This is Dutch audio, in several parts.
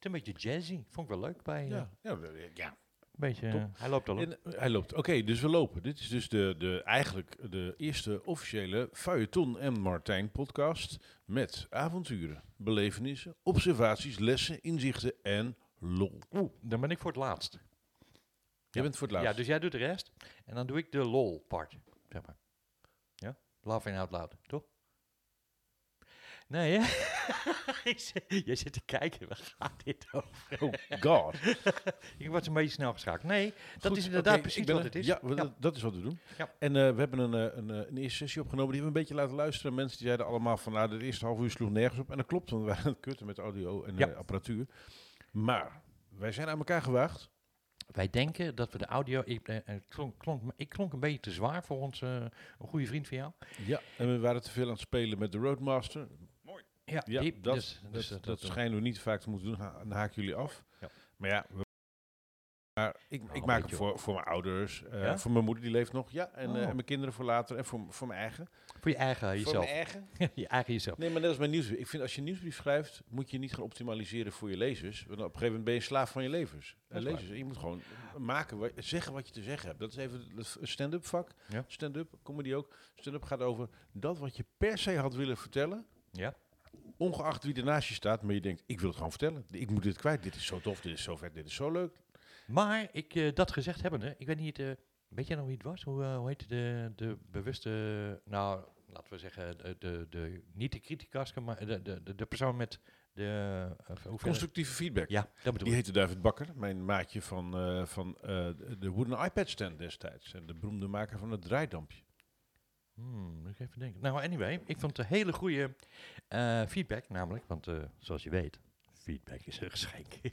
Een beetje jazzy. Vond ik wel leuk bij. eh, Ja, ja, we- ja. Een beetje, Top. eh, hij loopt al op. En, hij loopt. Oké, dus we lopen. Dit is dus de, de, eigenlijk de eerste officiële Feuilleton en Martijn podcast met avonturen, belevenissen, observaties, lessen, inzichten en lol. Oeh, dan ben ik voor het laatst. Jij bent voor het laatst. Ja, dus jij doet de rest. En dan doe ik de lol part. Zeg maar. Ja? Laughing out loud, toch? Nee, hè? Zit- Jij zit te kijken, waar gaat dit over? Oh god. Ik word een beetje snel geschakeld. Nee, dat Goed, is inderdaad precies wat er. het is. Ja, we- dat- dat is wat we doen. Ja. En eh, we hebben een, eh, een, eh, een eerste sessie opgenomen. Die hebben we een beetje laten luisteren. Mensen die zeiden allemaal van, nou, de eerste half uur sloeg nergens op. En dat klopt, want we waren aan het kutten met audio en Ja. apparatuur. Maar wij zijn aan elkaar gewaagd. Wij denken dat we de audio... Ik, eh, klonk, klonk, ik klonk een beetje te zwaar voor een goede vriend van jou. Ja. En we waren te veel aan het spelen met de Roadmaster. Ja, Ja, dat, dus- dat, dus, dat, schijnen we niet vaak te moeten doen. Ha dan haak jullie af. Ja. Maar ja, we- maar ik, Nou, ik een maak beetje. voor, voor mijn ouders, eh, Ja? voor mijn moeder die leeft nog, ja, en, eh, Oh. en mijn kinderen voor later en voor, voor mijn eigen. Voor je eigen Voor jezelf. mijn eigen. je eigen jezelf. Nee, maar net als mijn nieuwsbrief. Ik vind als je een nieuwsbrief schrijft, moet je niet gaan optimaliseren voor je lezers. Want op een gegeven moment ben je slaaf van je levers. Dat En lezers. En je moet gewoon maken, wat, zeggen wat je te zeggen hebt. Dat is even het stand-up vak. Ja. Stand-up, comedy ook. Stand-up gaat over dat wat je per se had willen vertellen. Ja. Ongeacht wie er naast je staat, maar je denkt, ik wil het gewoon vertellen. Ik moet dit kwijt. Dit is zo tof, dit is zo vet, dit is zo leuk. Maar ik, eh, dat gezegd hebbende, ik weet niet, eh, weet jij nog wie het was? Hoe, eh, hoe heette de, de bewuste, nou, laten we zeggen, de, de, de, niet de criticas, maar de, de, de, persoon met de... Constructieve feedback. Ja, dat bedoel Die heette David Bakker, mijn maatje van, van de- de Wooden iPad stand destijds. En de beroemde maker van het draaidampje. Hmm, moet ik even denken. Nou, anyway, ik vond het een hele goede eh, feedback, namelijk, want eh, zoals je weet, feedback is een geschenk.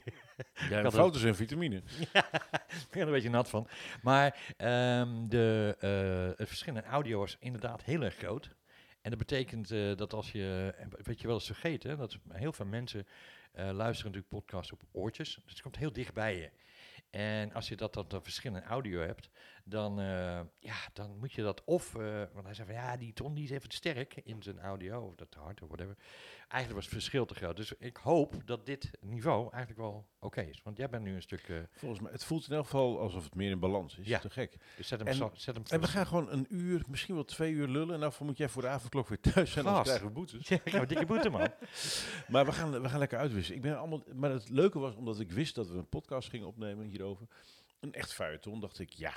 Ja, had foto's en vitamine. ik ben er een beetje nat van. Maar ehm, de, eh, het verschil in audio is inderdaad heel erg groot. En dat betekent dat als je, en wat je wel eens vergeet, hè, dat heel veel mensen luisteren natuurlijk podcasts op oortjes. Dus het komt heel dicht bij je. En als je dat, dat, dat verschil in audio hebt, dan, eh, ja, dan moet je dat of, eh, want hij zei van ja, die ton die is even te sterk in zijn audio, of dat te hard of whatever. Eigenlijk was het verschil te groot. Dus ik hoop dat dit niveau eigenlijk wel oké is. Want jij bent nu een stuk, eh, Volgens mij, het voelt in elk geval alsof het meer in balans is. Ja. Te gek. dus zet hem, En- zo- zet hem En we gaan gewoon een uur, misschien wel twee uur lullen. En dan moet jij voor de avondklok weer thuis zijn. Anders Gast. krijgen we boetes. Ja, ik heb een dikke boete, man. Maar we gaan, we gaan lekker uitwisselen. Ik ben allemaal, maar het leuke was, omdat ik wist dat we een podcast gingen opnemen hierover. Een echt feuilleton. Dacht ik, ja,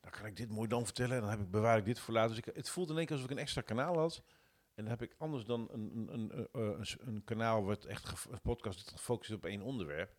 dan kan ik dit mooi dan vertellen. En dan heb ik, bewaar ik dit voor later. Dus ik, het voelde in één keer alsof ik een extra kanaal had. En dan heb ik anders dan een, een, een, eh, eh, een, een kanaal wat echt een podcast gefocust op één onderwerp.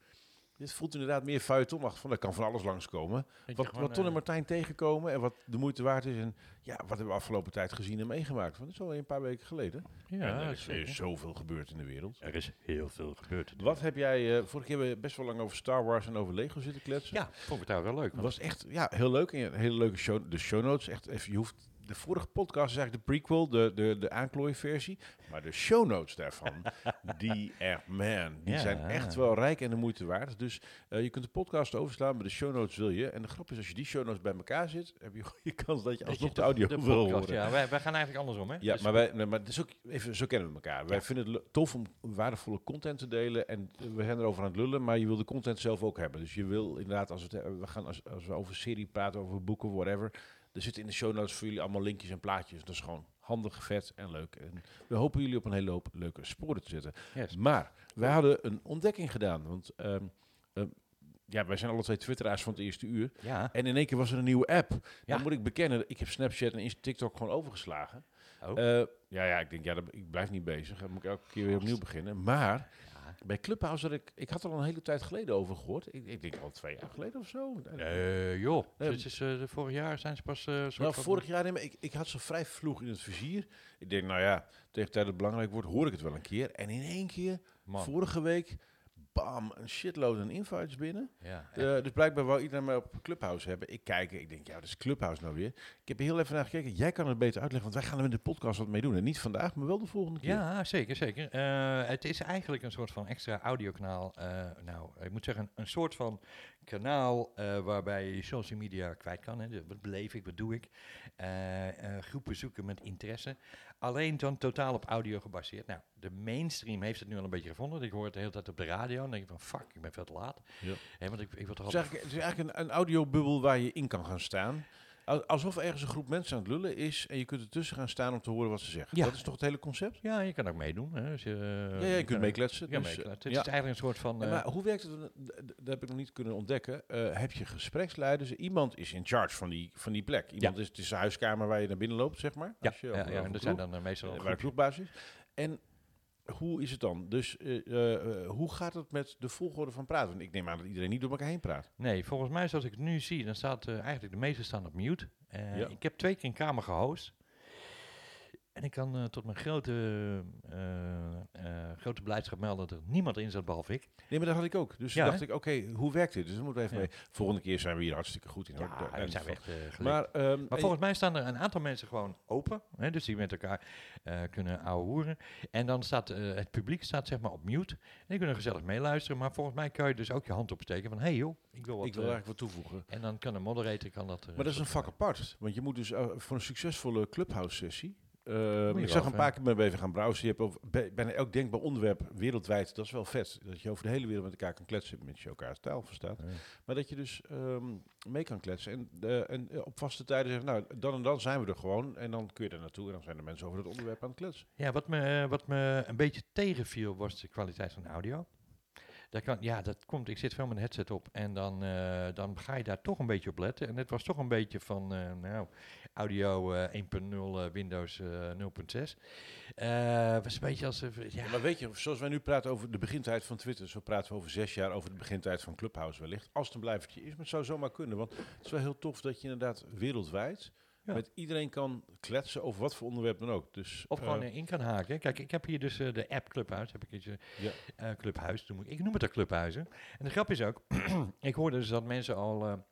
Dit voelt inderdaad meer feuilleton. Van, er kan van alles langskomen. Wat, wat Ton en Martijn tegenkomen en wat de moeite waard is. En ja, wat hebben we afgelopen tijd gezien en meegemaakt. Want dat is alweer een paar weken geleden. en Ja, er is zoveel gebeurd in de wereld. Er is heel veel gebeurd. Wat heb jij, eh vorige keer hebben we best wel lang over Star Wars en over Lego zitten kletsen. Ja, vond ik het trouwens wel leuk. Het was echt ja, heel leuk. En een hele leuke show. De show notes, echt even, je hoeft, de vorige podcast is eigenlijk de prequel, de, de, de aanklooiversie. Maar de show notes daarvan, die echt, man, die Ja. zijn echt wel rijk en de moeite waard. Dus eh, je kunt de podcast overslaan, maar de show notes wil je. En de grap is, als je die show notes bij elkaar zit, heb je goede kans dat je dat alsnog je de audio de wil podcast, horen. Ja, wij, wij gaan eigenlijk andersom, hè? Ja, Dus- maar, wij, nee, maar is ook even, zo kennen we elkaar. Wij vinden het tof om waardevolle content te delen en we zijn erover aan het lullen, maar je wil de content zelf ook hebben. Dus je wil inderdaad, als, we, het, we gaan, als, als we over serie praten, over boeken, whatever, er zitten in de show notes voor jullie allemaal linkjes en plaatjes. Dat is gewoon handig, vet en leuk. En we hopen jullie op een hele hoop leuke sporen te zetten. Yes. Maar we hadden een ontdekking gedaan, want ehm, ehm, ja, wij zijn alle twee twitteraars van het eerste uur. Ja. En in één keer was er een nieuwe app. Ja. Dan moet ik bekennen, ik heb Snapchat en TikTok gewoon overgeslagen. Oh. Eh, ja, ja, ik denk, ja, dat- ik blijf niet bezig. Dan moet ik elke keer weer opnieuw beginnen. Maar. Bij Clubhouse had ik, ik had er al een hele tijd geleden over gehoord. Ik, ik denk al twee jaar geleden of zo. Eh, joh, Eh, is, eh, vorig jaar zijn ze pas... soort Nou, vorig jaar, nee, maar ik, ik had ze vrij vroeg in het vizier. Ik denk, nou ja, tegen tijd dat het belangrijk wordt, hoor ik het wel een keer. En in één keer, Man. vorige week, bam, een shitload aan invites binnen. Ja, Eh, dus blijkbaar wou iedereen mij op Clubhouse hebben. Ik kijk, ik denk, ja, wat is Clubhouse nou weer? Ik heb heel even naar gekeken. Jij kan het beter uitleggen, want wij gaan er met de podcast wat mee doen. En niet vandaag, maar wel de volgende keer. Ja, zeker, zeker. Eh, het is eigenlijk een soort van extra audiokanaal. eh nou, ik moet zeggen, een soort van kanaal waarbij je social media kwijt kan. Hè. Wat beleef ik, wat doe ik? Groepen zoeken met interesse. Alleen dan totaal op audio gebaseerd. Nou, de mainstream heeft het nu al een beetje gevonden. Ik hoor het de hele tijd op de radio. En denk van, fuck, ik ben veel te laat. Ja. Want ik, ik word Het is eigenlijk, het is eigenlijk een, een audiobubbel waar je in kan gaan staan. Al- Alsof ergens een groep mensen aan het lullen is en je kunt ertussen gaan saan om te horen wat ze zeggen. Ja. Dat is toch het hele concept? Ja, je kan ook meedoen. Hè, als je, ja, ja, je kunt meekletsen. Ja, dus. Het ja. is eigenlijk een soort van... Ja, eh, maar hoe werkt het? d- Dat heb ik nog niet kunnen ontdekken. Eh, heb je gespreksleiders? Iemand is in charge van die, van die plek. Iemand is, het is de huiskamer waar je naar binnen loopt, zeg maar. ja, Als je ja, ja, en er kroeg, zijn dan eh, meestal eh, waar de groepje. kroegbaas is. En hoe is het dan? Dus eh, eh, eh, hoe gaat het met de volgorde van praten? Want ik neem aan dat iedereen niet door elkaar heen praat. Nee, volgens mij zoals ik het nu zie, dan staat eigenlijk de meeste staan op mute. Ja. Ik heb twee keer een kamer gehost. En ik kan eh, tot mijn grote, eh, grote blijdschap melden dat er niemand in zat behalve ik. Nee, maar dat had ik ook. Dus Ja, dacht hè? ik, oké, hoe werkt dit? Dus dan moeten we even Ja. mee. Volgende keer zijn we hier hartstikke goed in. hoor. Ja, Daar- zijn we echt uh. Maar, ehm, Maar volgens mij staan er een aantal mensen gewoon open. Hè, dus die met elkaar kunnen ouwehoeren. En dan staat het publiek staat zeg maar op mute. En die kunnen gezellig meeluisteren. Maar volgens mij kan je dus ook je hand opsteken van... Hé hey joh, ik wil wat... ik wil eigenlijk wat toevoegen. en dan kan de moderator kan dat... Maar dat is een vak apart. Want je moet dus voor een succesvolle clubhouse-sessie. Eh, ik zag een paar keer met even gaan browsen. Je hebt over bij- bijna elk denkbaar onderwerp wereldwijd. Dat is wel vet. Dat je over de hele wereld met elkaar kan kletsen. Met je elkaar taal verstaat. Ja. Maar dat je dus ehm, mee kan kletsen. En, eh, en eh, op vaste tijden zeggen, nou, dan en dan zijn we er gewoon. En dan kun je er naartoe. En dan zijn de mensen over het onderwerp aan het kletsen. Ja, wat me, wat me een beetje tegenviel was de kwaliteit van de audio. Ja, dat komt. Ik zit veel met een headset op en dan, eh, dan ga je daar toch een beetje op letten. En het was toch een beetje van, eh, nou, audio eh, 1.0, eh, Windows eh 0.6. Eh was een beetje als, ja, Ja, maar weet je, zoals wij nu praten over de begintijd van Twitter, zo praten we over zes jaar over de begintijd van Clubhouse wellicht. Als het een blijvertje is, maar het zou zomaar kunnen. Want het is wel heel tof dat je inderdaad wereldwijd Ja. met iedereen kan kletsen over wat voor onderwerp dan ook. Dus, of gewoon eh, in kan haken. Kijk, ik heb hier dus eh, de app Clubhuis. Heb ik iets, eh, Ja. Clubhuis noem ik. Ik noem het ook Clubhuizen. En de grap is ook, ik hoorde dus dat mensen al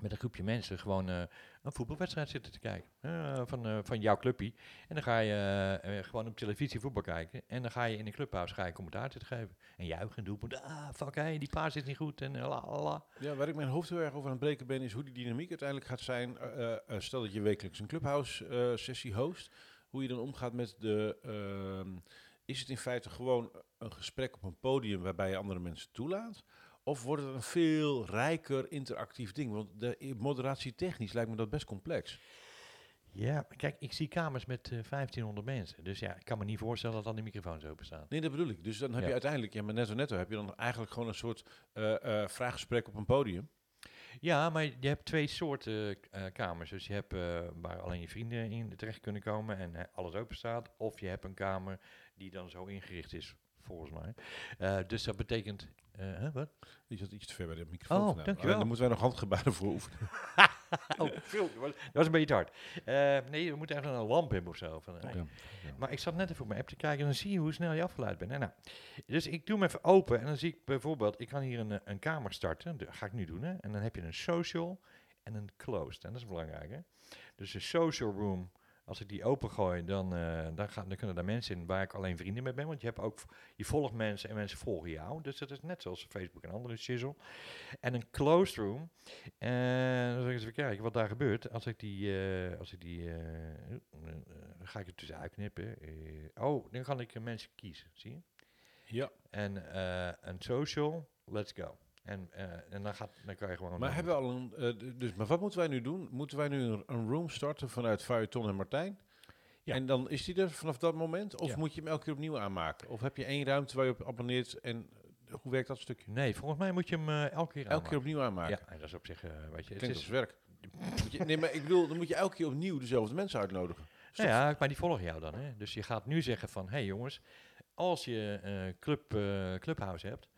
met een groepje mensen gewoon eh, een voetbalwedstrijd zitten te kijken. eh, van, eh, van jouw clubje. En dan ga je gewoon op televisie voetbal kijken. En dan ga je in een clubhuis ga je commentaar zitten geven. En juichen en doelpunt. Ah, fuck, hey, die paas is niet goed. En la, la, ja, waar ik mijn hoofd heel erg over aan het breken ben, is hoe die dynamiek uiteindelijk gaat zijn. Stel dat je wekelijks een Clubhouse-sessie host. Hoe je dan omgaat met de... ehm, is het in feite gewoon een gesprek op een podium waarbij je andere mensen toelaat? Of wordt het een veel rijker interactief ding? Want de moderatie technisch lijkt me dat best complex. Ja, kijk, ik zie kamers met eh 1500 mensen. Dus ja, ik kan me niet voorstellen dat dan die microfoons openstaan. Nee, dat bedoel ik. Dus dan heb Ja. je uiteindelijk, ja, maar netto netto heb je dan eigenlijk gewoon een soort eh, eh, vraaggesprek op een podium. Ja, maar je hebt twee soorten eh, kamers. Dus je hebt eh, waar alleen je vrienden in terecht kunnen komen en eh, alles open staat. Of je hebt een kamer die dan zo ingericht is, volgens mij. Eh, dus dat betekent... eh, hè, wat? Die zat iets te ver bij de microfoon. Oh, dankjewel. Ah, Dan moeten wij nog handgebaren voor oefenen. oh, veel. Dat was, een beetje te hard. Eh, nee, we moeten even een lamp hebben of zo. Van, eh, Ja. Maar ik zat net even op mijn app te kijken en dan zie je hoe snel je afgeleid bent. En nou, dus ik doe hem even open en dan zie ik bijvoorbeeld, ik kan hier een, eh, een kamer starten. Dat ga ik nu doen. Hè. En dan heb je een social en een closed. En dat is belangrijk. Hè. Dus de social room, als ik die opengooi, dan, eh, dan, gaan, dan kunnen daar mensen in waar ik alleen vrienden mee ben. Want je, hebt ook, je volgt mensen en mensen volgen jou. Dus dat is net zoals Facebook en andere shizzle. En een closed room. En dan zeg ik eens even kijken wat daar gebeurt. Als ik die, eh, als ik die, eh, eh, eh, dan ga ik het tussen uitknippen. Eh, oh, dan kan ik eh, mensen kiezen, zie je? Ja. En eh, een social, let's go. En, eh, en dan, gaat, dan kan je gewoon... Maar hebben we al een. eh, dus, maar wat moeten wij nu doen? Moeten wij nu een, een room starten vanuit Feuilleton en Martijn? Ja. En dan is die er vanaf dat moment? Of Ja. moet je hem elke keer opnieuw aanmaken? Of heb je één ruimte waar je op abonneert en eh, hoe werkt dat stukje? Nee, volgens mij moet je hem elke keer Elke keer opnieuw aanmaken. Ja, en dat is op zich, weet je, het is... werk. Je- nee, maar ik bedoel, dan moet je elke keer opnieuw dezelfde mensen uitnodigen. Nou ja, maar die volgen jou dan. Hè? Dus je gaat nu zeggen van, hé hey jongens, als je eh club, eh, Clubhouse hebt,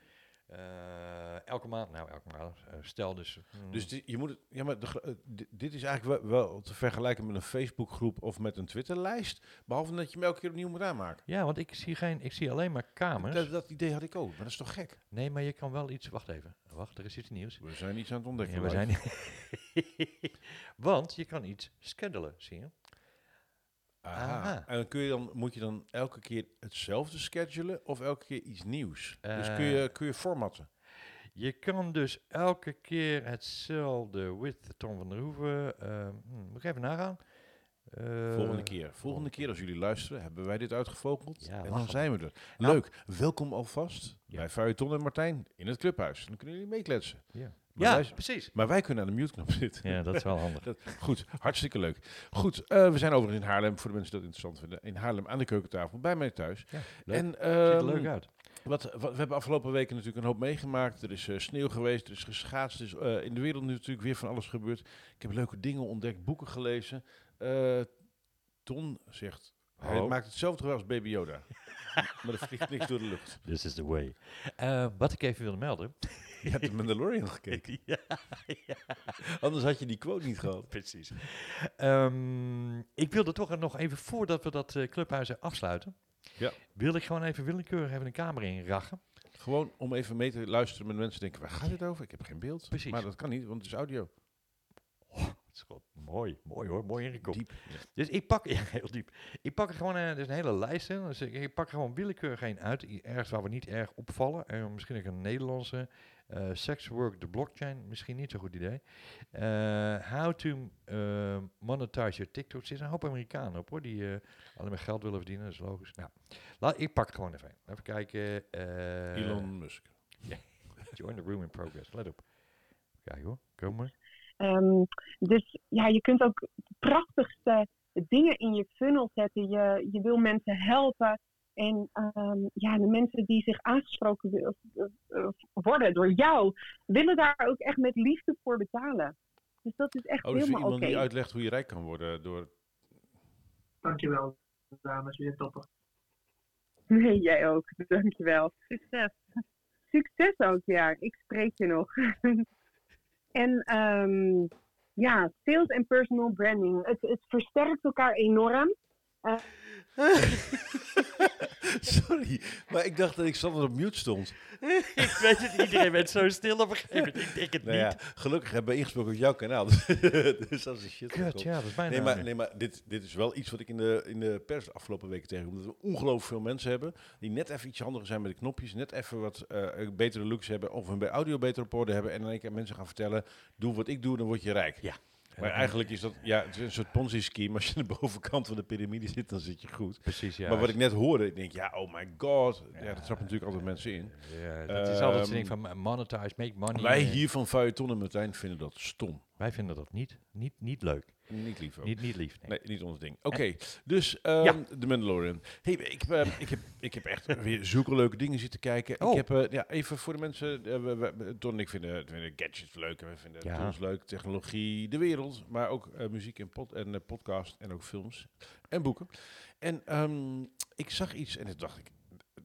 Eh, elke maand, nou elke maand, eh, stel dus... mm, Dus je moet het, ja, maar de, eh, di- dit is eigenlijk wel, wel te vergelijken met een Facebookgroep of met een Twitterlijst. Behalve dat je hem elke keer opnieuw moet aanmaken. ja, want ik zie, geen, ik zie alleen maar kamers. Dat, dat idee had ik ook, maar dat is toch gek? Nee, maar je kan wel iets... Wacht even. Wacht, er is iets nieuws. We zijn iets aan het ontdekken. Ja, we zijn Want je kan iets schedulen, zie je? Aha. Aha. En dan kun je dan, moet je dan elke keer hetzelfde schedulen of elke keer iets nieuws? dus kun Eh, je, kun je formatten? Je kan dus elke keer hetzelfde with Tom van der Hoeven. hm, moet ik even nagaan. Eh, Volgende keer. Volgende keer als jullie luisteren, hebben wij dit uitgevogeld. Ja, en dan zijn we er. Nou. Leuk. Welkom alvast Ja. bij Feuilleton en Martijn in het clubhuis. Dan kunnen jullie meekletsen. Ja, Maar ja wij- precies. Maar wij kunnen aan de mute-knop zitten. Ja, dat is wel handig. Dat- goed, hartstikke leuk. Goed, eh, we zijn overigens in Haarlem, voor de mensen die dat interessant vinden. In Haarlem aan de keukentafel, bij mij thuis. Ja, leuk. En Ziet er ehm, leuk uit. Wat, wat, we hebben afgelopen weken natuurlijk een hoop meegemaakt. Er is eh, sneeuw geweest, er is geschaatst. Er is eh, in de wereld nu natuurlijk weer van alles gebeurd. Ik heb leuke dingen ontdekt, boeken gelezen. Eh, Ton zegt, hij maakt hetzelfde als Baby Yoda. maar er vliegt niks door de lucht. This is the way. Eh, wat ik even wilde melden. Je hebt de Mandalorian gekeken. ja, ja, Anders had je die quote niet gehad. precies. Ehm, ik wilde toch nog even, voordat we dat eh, clubhuis afsluiten, Ja. wil ik gewoon even willekeurig even een kamer inrachen. Gewoon om even mee te luisteren met mensen denken, waar gaat dit over? Ik heb geen beeld. Precies. Maar dat kan niet, want het is audio. Het is gewoon mooi, mooi hoor, mooi ingekomen. Diep. Dus ik pak, ja, heel diep. Ik pak er gewoon, eh, er is een hele lijst in. Dus ik, ik pak er gewoon willekeurig een uit. Ergens waar we niet erg opvallen. Eh, misschien ook een Nederlandse. Eh sex work, de blockchain. Misschien niet zo'n goed idee. Eh, how to eh, monetize your TikTok. Er zitten een hoop Amerikanen op hoor. Die eh, alleen maar geld willen verdienen. Dat is logisch. Nou, laat, ik pak gewoon even een. Even kijken. eh, Elon Musk. Join the room in progress. Let op. Kijk hoor, kom maar. Ehm, dus ja, je kunt ook de prachtigste dingen in je funnel zetten. Je, je wil mensen helpen. En ehm, ja, de mensen die zich aangesproken wil- eh, worden door jou, willen daar ook echt met liefde voor betalen. Dus dat is echt Oh, dus helemaal iemand oké. die uitlegt hoe je rijk kan worden door... Dankjewel, dames. Weer toppen. Nee, jij ook. Dankjewel. Succes. Succes ook, ja. Ik spreek je nog. en ehm, ja, sales en personal branding. Het, het versterkt elkaar enorm. Sorry, maar ik dacht dat ik standaard op mute stond. ik weet het, iedereen werd zo stil op een gegeven moment. Ik denk het Nou ja, niet. gelukkig hebben we ingesproken op jouw kanaal. dus als een shit Kut, ja, dat is bijna... Nee, maar, nee, maar dit, dit is wel iets wat ik in de, in de pers de afgelopen weken tegenkom. Dat we ongelooflijk veel mensen hebben die net even iets handiger zijn met de knopjes. Net even wat eh, betere looks hebben. Of hun bij audio beter op orde hebben. En dan een keer mensen gaan vertellen, doe wat ik doe, dan word je rijk. Ja. Maar eigenlijk is dat ja, het is een soort ponzi-scheme. Als je aan de bovenkant van de piramide zit, dan zit je goed. Precies, ja. maar wat ik net hoorde, ik denk, ja, oh my god. Ja, dat trappen natuurlijk altijd mensen in. Ja, dat is altijd zo'n ding van monetize, make money. Wij eh, hier van Feuilleton en Martijn vinden dat stom. wij vinden dat niet, niet, niet leuk. Niet lief ook. Niet, niet lief. Nee. Nee, niet ons ding. Oké, dus ehm de Mandalorian. Hey, ik, eh, ik, heb, ik heb echt weer zulke leuke dingen zitten kijken. Oh. Ik heb, eh, ja, even voor de mensen, eh, we, we- Ton en ik vinden, vinden gadgets leuk en we vinden Ja. tools leuk, technologie, de wereld, maar ook eh, muziek en, pod, en podcast en ook films en boeken. En ehm, ik zag iets en toen dacht ik,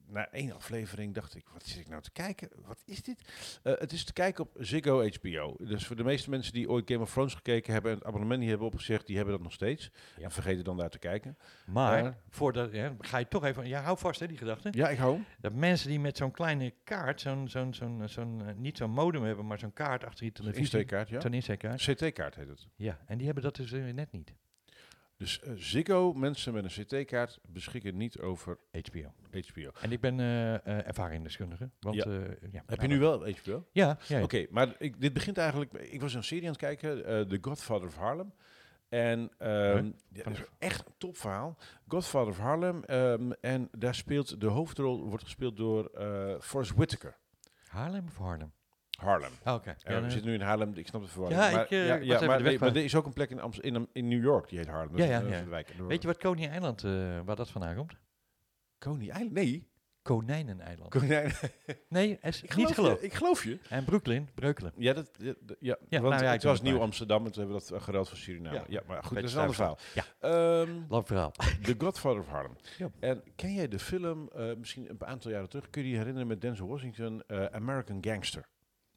na één aflevering dacht ik, wat zit ik nou te kijken? Wat is dit? Eh, het is te kijken op Ziggo HBO. Dus voor de meeste mensen die ooit Game of Thrones gekeken hebben en het abonnement niet hebben opgezegd, die hebben dat nog steeds. Ja. En vergeten dan daar te kijken. Maar, Ja. voordat, ja, ga je toch even... Ja, hou vast hè, die gedachte. Ja, ik hou. Dat mensen die met zo'n kleine kaart, zo'n, zo'n, zo'n, zo'n, eh, niet zo'n modem hebben, maar zo'n kaart achter je televisie. Insteekkaart, ja. Zo'n insteekkaart. CT-kaart heet het. Ja, en die hebben dat dus eh, net niet. Dus eh, Ziggo, mensen met een CT-kaart, beschikken niet over HBO. HBO. En ik ben eh ervaringsdeskundige. Want, Ja. ja, Heb je nu wel HBO? Ja, ja, ja. Oké, maar ik, dit begint eigenlijk... Ik was een serie aan het kijken, The Godfather of Harlem. En ehm ja, dat is echt een topverhaal. Godfather of Harlem. ehm, en daar speelt de hoofdrol, wordt gespeeld door Forrest Whitaker. Haarlem of Harlem? Harlem. Oh, Oké. Ja, we zitten nu in Haarlem, ik snap de verwarring. Ja, maar, ik, eh, ja, maar, nee, er is ook een plek in, Amst- in, in New York, die heet Ja, ja, ja. wijk. Weet je wat Coney Island, eh, waar dat vandaan komt? Coney Island? Nee. Konijneneiland. Konijn. Nee, is Ik niet geloof, je, ik geloof je. En Brooklyn, Breukelen. Ja, dat, ja, ja, Ja, want nou ja, ik het was het Nieuw maar. Amsterdam en toen hebben we dat geruild voor Suriname. Ja, maar goed, dat is een ander verhaal. Ja. Ehm, Lang verhaal. The Godfather of Harlem. En ken jij de film, eh, misschien een aantal jaren terug, kun je die herinneren met Denzel Washington, eh, American Gangster?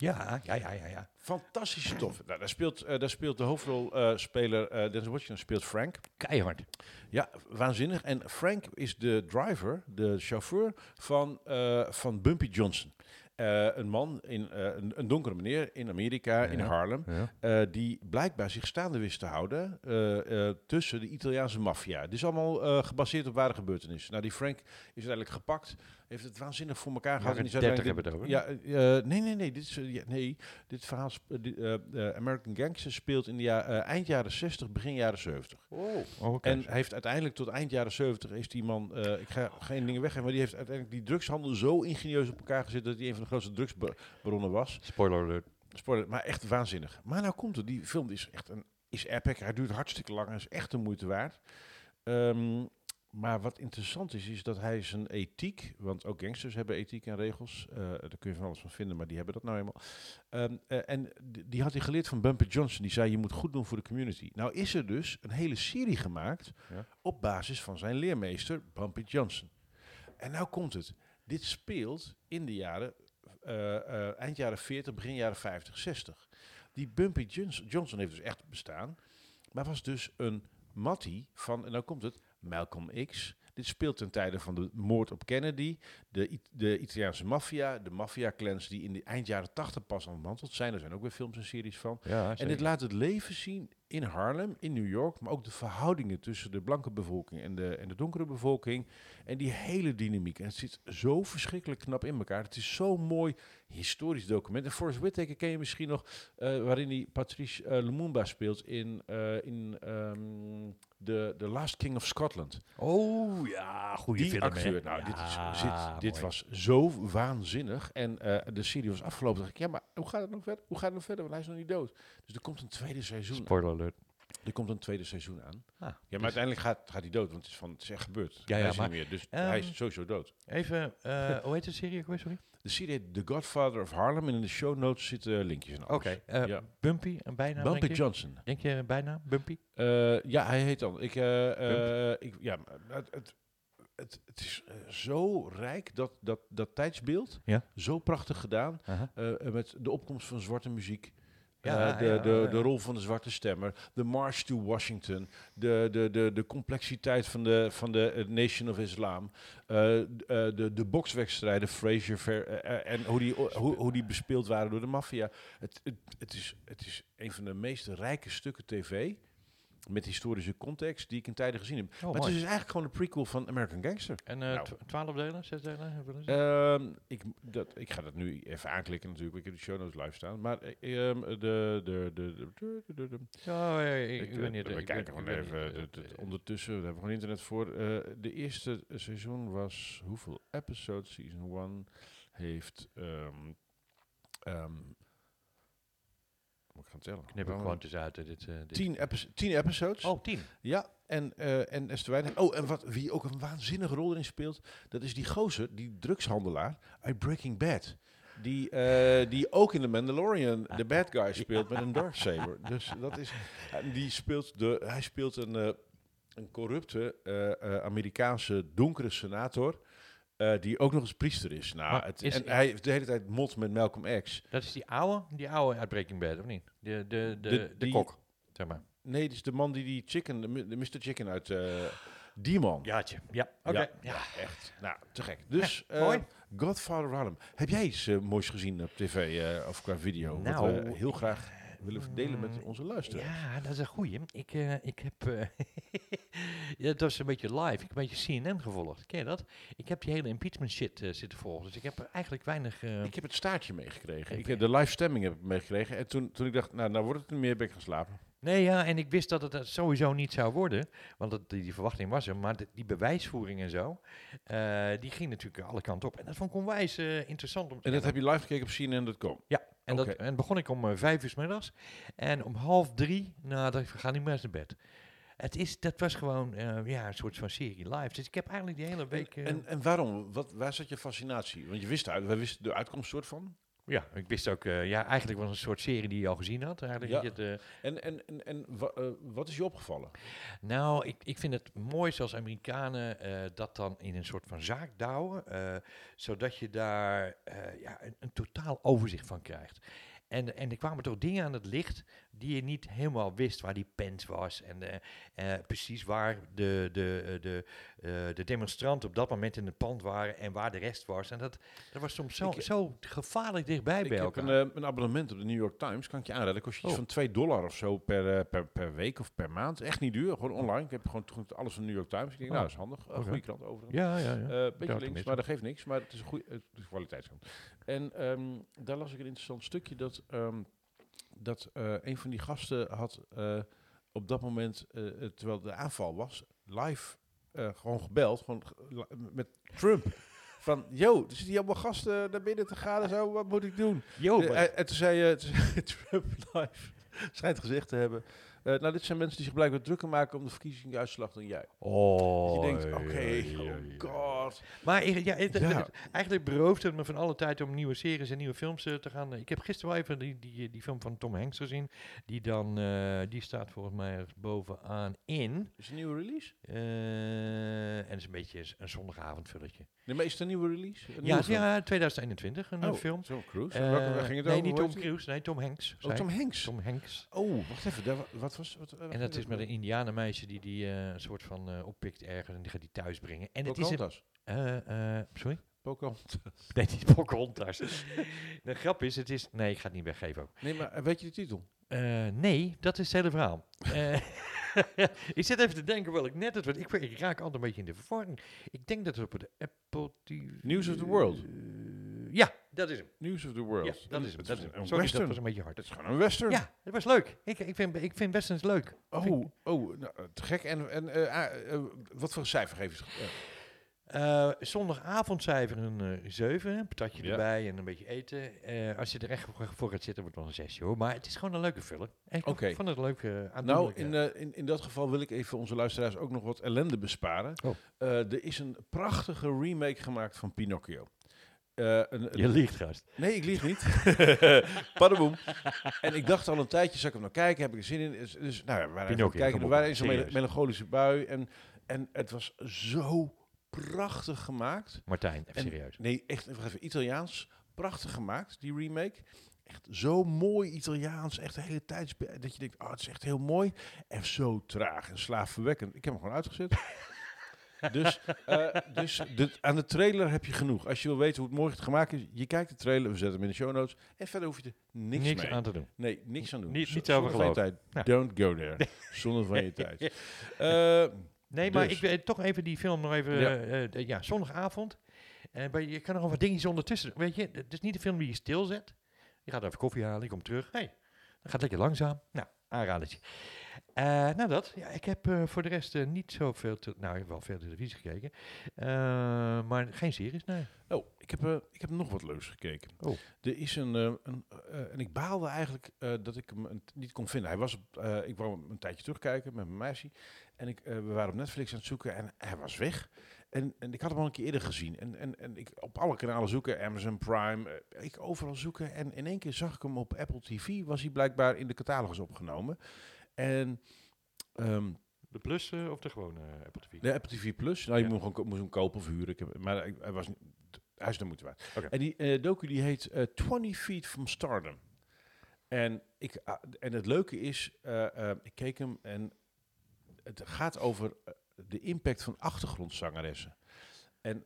Ja, ja, ja, ja. ja. Fantastische stof. Nou, daar, speelt, eh, daar speelt de hoofdrolspeler uh, Denzel Washington speelt Frank. Keihard. Ja, waanzinnig. En Frank is de driver, de chauffeur van, eh, van Bumpy Johnson. Eh, een man, in, eh, een, een donkere meneer in Amerika, in. Harlem, Ja. eh, die blijkbaar zich staande wist te houden eh, eh, tussen de Italiaanse maffia. Dit is allemaal eh, gebaseerd op ware gebeurtenissen. Nou, die Frank is uiteindelijk gepakt, heeft het waanzinnig voor elkaar gehad. en Jaren die is 30 uiteindelijk- hebben we het over. Ja, eh, nee, nee, nee. Dit, is, eh, ja, nee, dit verhaal, sp- eh, American Gangster speelt in de ja, eh, eind jaren 60, begin jaren 70. Oh, oké. En hij heeft uiteindelijk tot eind jaren 70 is die man, eh, ik ga geen dingen weggeven, maar die heeft uiteindelijk die drugshandel zo ingenieus op elkaar gezet dat hij een van de grootste drugsbronnen was. Spoiler alert. Spoiler, maar echt waanzinnig. Maar nou komt het, die film is echt een, is epic. Hij duurt hartstikke lang, hij is echt de moeite waard. Ehm, maar wat interessant is, is dat hij zijn ethiek, want ook gangsters hebben ethiek en regels, eh, daar kun je van alles van vinden, maar die hebben dat nou eenmaal. Ehm, eh, en die had hij geleerd van Bumper Johnson, die zei je moet goed doen voor de community. Nou is er dus een hele serie gemaakt Ja. op basis van zijn leermeester Bumpy Johnson. En nou komt het, dit speelt in de jaren, eh, eind jaren 40, begin jaren 50, 60. Die Bumpy Johnson, Johnson heeft dus echt bestaan, maar was dus een mattie van, en nou komt het, Malcolm X. Dit speelt ten tijde van de moord op Kennedy, de, de Italiaanse maffia, de maffia-clans die in de eind jaren 80 pas ontmanteld zijn. Er zijn ook weer films en series van. Ja, En dit laat het leven zien in Harlem, in New York, maar ook de verhoudingen tussen de blanke bevolking en de, en de donkere bevolking. En die hele dynamiek. En het zit zo verschrikkelijk knap in elkaar. Het is zo'n mooi historisch document. En Forrest Whitaker ken je misschien nog, eh, waarin hij Patrice eh, Lumumba speelt in, eh, in ehm, the, the Last King of Scotland. Oh ja, goede Die film. acteur, nou, dit, is, dit, was zo waanzinnig. En de serie was afgelopen. dacht ik, ja, maar hoe gaat het nog verder? Hoe gaat het nog verder? Want hij is nog niet dood. Dus er komt een tweede seizoen. Spoiler. Er komt een tweede seizoen aan. Ah, Ja, dus maar uiteindelijk gaat, gaat hij dood, want het is, van, het is echt gebeurd. Ja, hij ja, is maar, niet meer, dus ehm, hij is sowieso dood. Even, eh, hoe heet de serie ook sorry? De serie The Godfather of Harlem en in de show notes zitten linkjes en alles. Oké, eh, ja. Bumpy, een bijnaam, Bumpy denk? Johnson. Denk je een bijnaam, Bumpy? Eh, ja, hij heet dan. Ik, ik, ja, het, het, het, het is zo rijk, dat, dat, dat tijdsbeeld. Ja. Zo prachtig gedaan. Met de opkomst van zwarte muziek. Ja, Eh, de, ja, de, ja. de rol van de zwarte stemmer. De March to Washington. De, de, de, de complexiteit van de, van de eh, Nation of Islam. eh, de, de bokswedstrijden, Frazier Ver, en hoe die, hoe, hoe die bespeeld waren door de maffia. Het, het, het, is, het is een van de meest rijke stukken tv. Met historische context die ik in tijden gezien heb. Oh, maar het is dus eigenlijk gewoon een prequel van American Gangster. En Nou. tw- twaalf delen, zes delen? Hebben we dat? Ehm, ik, dat, ik ga dat nu even aanklikken natuurlijk. Ik heb de show notes live staan. Maar eh, ehm, de, de, de, de, de, de, de- ja, ik, ik, ik weet eh, niet. we ik kijken gewoon even. niet, ondertussen, daar hebben we gewoon internet voor. Eh, de eerste seizoen was hoeveel episodes? Season 1 heeft. ehm ehm, moet ik gaan tellen? Knip ik gewoon eh, Dit, eh, dit. Tien, epi- tien episodes. Oh, tien. Ja, en, eh en weinig. Oh, en wat, wie ook een waanzinnige rol erin speelt, dat is die gozer, die drugshandelaar uit Breaking Bad. Die, eh, die ook in The Mandalorian de bad guy speelt met een darksaber. Dus dat is, die speelt de, hij speelt een, een corrupte Amerikaanse donkere senator. Eh, die ook nog eens priester is. Nou, Maar het, is- en hij heeft de hele tijd mot met Malcolm X. Dat is die oude, die oude uit Breaking Bad, of niet? De, de, de, De- kok, zeg maar. Nee, dit is de man die die chicken, de, Mr. Chicken uit eh die man. Jaatje. Ja, oké. Ja, Ja. echt. Nou, te gek. Dus, Ja, eh, mooi. Godfather Harlem. Heb jij iets moois gezien op tv of qua video? wat Nou, we heel graag willen verdelen met mm, onze luisteraars. Ja, dat is een goeie. Ik, eh, ik heb... eh, ja, het was een beetje live. Ik heb een beetje CNN gevolgd. Ken je dat? Ik heb die hele impeachment shit eh, zitten volgen. Dus ik heb eigenlijk weinig... eh, Ik heb het staartje meegekregen. Ik heb de live stemming heb ik meegekregen. En toen, toen ik dacht, nou, nou wordt het niet meer, ben ik gaan slapen. Nee, ja, en ik wist dat het dat sowieso niet zou worden. Want dat, die, die verwachting was er. Maar de- die bewijsvoering en zo, eh, die ging natuurlijk alle kanten op. En dat vond ik onwijs eh, interessant om te En dat heb je live gekeken op CNN.com. Ja, en, dat, en begon ik om eh, vijf uur s middags. En om half drie, nou, dacht ik, gaan niet meer naar bed. het is, dat was gewoon eh, ja, een soort van serie live. Dus ik heb eigenlijk die hele week... En, eh, en, en waarom? Wat, waar zat je fascinatie? Want je wist uit, wij wisten de uitkomst soort van. Ja, ik wist ook... eh, ja, eigenlijk was het een soort serie die je al gezien had. Eigenlijk, Ja. het, eh, En, en, en, en wa- eh, wat is je opgevallen? Nou, ik, ik vind het mooi zoals Amerikanen dat dan in een soort van zaak douwen, zodat je daar ja, een, een totaal overzicht van krijgt. En, en er kwamen toch dingen aan het licht die je niet helemaal wist waar die pens was. En eh, eh, precies waar de, de, eh, de, de demonstranten op dat moment in het pand waren en waar de rest was. En dat, dat was soms zo, Ik- zo gevaarlijk dichtbij Ik bij heb elkaar. een, eh, een abonnement op de New York Times, kan ik je aanraden. Kost je iets Oh. van 2 dollar of zo per, per, per week of per maand. Echt niet duur, gewoon online. Ik heb gewoon alles van de New York Times. Ik denk, Oh. nou, dat is handig. Een Oké. goede krant overigens. ja, ja, ja. Beetje links, maar dat geeft niks. Maar het is een goede een kwaliteitskrant. En ehm, daar las ik een interessant stukje dat, ehm, dat eh, een van die gasten had eh, op dat moment, eh, terwijl de aanval was, live gewoon gebeld, gewoon met Trump. Van, yo, er zitten hier allemaal gasten naar binnen te gaan en zo, wat moet ik doen? Yo, en- en toen zei, toen zei Trump live, schijnt gezegd te hebben, eh, nou, dit zijn mensen die zich blijkbaar drukker maken om de verkiezingsuitslag dan jij. oh, je denkt, oké, ja, ja, oh god. Maar ik- ja, het- Ja. het- eigenlijk berooft het me van alle tijd om nieuwe series en nieuwe films eh, te gaan. Ik heb gisteren wel even die, die, die film van Tom Hanks gezien. Die dan, eh, die staat volgens mij ergens bovenaan in. Is het een nieuwe release? Eh, en het is een beetje een zondagavondvulletje. Nee, maar is het een nieuwe release? Een Ja, nieuwe ja, 2021, een Oh, film. Tom Cruise. Eh, Welke, waar ging het nee, over? niet Tom? Cruise, nee, Tom Hanks. Oh, zei Tom. Hanks. Tom Hanks. Oh, wacht even. Daar, wa- wat was wat, waar En dat is met een indianenmeisje die die eh, een soort van eh, oppikt ergens en die gaat die thuis brengen. En het is een... Eh, eh, sorry? Pocahontas. Nee, niet Pocahontas. de grap is, het is... Nee, ik ga het niet weggeven ook. Nee, maar eh, weet je de titel? Eh, nee, dat is het hele verhaal. Eh, ik zit even te denken wel ik net het... Ik, ik raak altijd een beetje in de verwarring. Ik denk dat het op de Apple TV... News of the World. Eh, ja, dat is hem. News of the World. Ja, dat is hem. Dat is hem. een Sorry, western. dat was een beetje hard. Het is gewoon een western. Ja, het was leuk. Ik, ik, vind, ik vind westerns leuk. Oh, Vind oh nou, te gek. En, en eh, ah, eh, wat voor cijfer geef je? Eh, zondagavondcijfer een eh 7, een patatje Ja. erbij en een beetje eten. Eh, als je er echt voor- gaat zitten, wordt het wel een 6 hoor. Maar het is gewoon een leuke film. Ik Oké. vond het leuk uh, Nou, in, eh, in, in dat geval wil ik even onze luisteraars ook nog wat ellende besparen. Oh. Eh, er is een prachtige remake gemaakt van Pinocchio. Eh, een, Je liegt, gast. Nee, ik lieg niet. Paddenboom. En ik dacht al een tijdje, zal ik hem nou kijken? Heb ik er zin in? Dus, dus nou ja, we waren Pinocchio, kijken. Er waren mel- serieus. melancholische bui. En, en het was zo prachtig gemaakt. Martijn, even En- serieus. Nee, echt even, Italiaans. Prachtig gemaakt, die remake. Echt zo mooi Italiaans. Echt de hele tijd dat je denkt, oh, het is echt heel mooi. En zo traag en slaafverwekkend. Ik heb hem gewoon uitgezet. Dus eh, dus de, aan de trailer heb je genoeg. Als je wil weten hoe het morgen gemaakt is, je kijkt de trailer, we zetten hem in de show notes. En verder hoef je er niks, Niks mee. aan te doen. Nee, niks aan doen. Niet- niet over van je tijd. Don't go there. Zonder van je tijd. Eh, Nee, maar Dus. ik wil toch even die film nog even... Ja. Ja, ja zondagavond. Eh, maar je kan nog wat dingetjes ondertussen. Weet je, het is niet een film die je stilzet. Je gaat even koffie halen, je komt terug. Hey, dan gaat lekker langzaam. Nou, aanradertje. Eh nou dat, ja, ik heb eh, voor de rest eh, niet zoveel... Te, nou, ik heb wel veel televisie gekeken. Maar geen series, nee. Oh, ik heb, ik heb nog wat leuks gekeken. Oh. Er is een, een en ik baalde eigenlijk dat ik hem niet kon vinden. Hij was op, ik wou hem een tijdje terugkijken met mijn meisje. En ik, we waren op Netflix aan het zoeken en hij was weg. En, en ik had hem al een keer eerder gezien. En, en, en ik op alle kanalen zoeken, Amazon Prime, ik overal zoeken. En in één keer zag ik hem op Apple TV, was hij blijkbaar in de catalogus opgenomen. En ehm, De Plus eh, of de gewone eh, Apple TV? de Apple TV Plus. Nou, je Ja. moet, gewoon, moest hem kopen of huren. Ik heb, maar ik- hij was niet, hij is de moeite waard. En die eh, docu die heet eh 20 Feet from Stardom. En, ik, ah, en het leuke is, ik keek hem en het gaat over de impact van achtergrondzangeressen. En,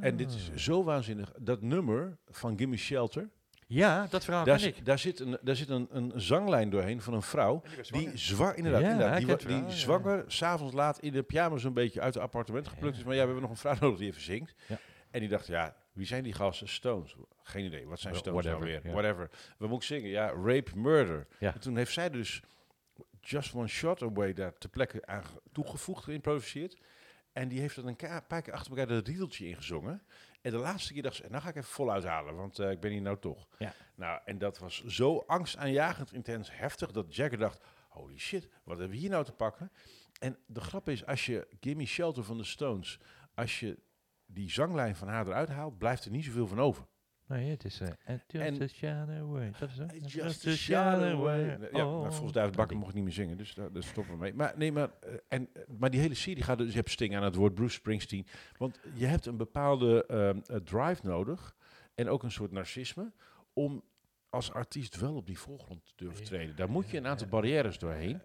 en dit is Ah. zo waanzinnig. Dat nummer van Gimme Shelter, Ja, dat verhaal daar, ik. daar zit, een, daar zit een, een zanglijn doorheen van een vrouw. Die zwanger, inderdaad, Ja, inderdaad die, ken wa- het die verhaal, ja. zwanger, s'avonds laat in de pyjama zo'n beetje uit het appartement geplukt Ja. is. Maar ja, we hebben nog een vrouw nodig die even zingt. Ja. En die dacht, ja, wie zijn die gasten? Stones. Geen idee, wat zijn Stones nou whatever, weer? ja. Whatever. We moeten zingen, ja, rape, murder. Ja. En toen heeft zij dus Just One Shot Away daar ter plekke aan ge- toegevoegd, geïmproviseerd. En die heeft dan een paar keer achter elkaar dat riedeltje ingezongen. En de laatste keer dacht ze, nou ga ik even voluit halen, want eh, ik ben hier nou toch. Ja. Nou, en dat was zo angstaanjagend intens heftig dat Jagger dacht, holy shit, wat hebben we hier nou te pakken? En de grap is, als je Gimme Shelter van de Stones, als je die zanglijn van haar eruit haalt, blijft er niet zoveel van over. Nee, het is... and just En- a shadow away. Dat is het. Just a shadow away. Ja, Oh. maar volgens David Bakker mocht ik niet meer zingen, dus daar, daar stoppen we mee. Maar, nee, maar, eh, en, eh, maar die hele serie gaat dus, je hebt Sting aan het woord, Bruce Springsteen. Want je hebt een bepaalde ehm, eh, drive nodig en ook een soort narcisme om als artiest wel op die voorgrond te durven treden. Daar moet je een aantal barrières doorheen.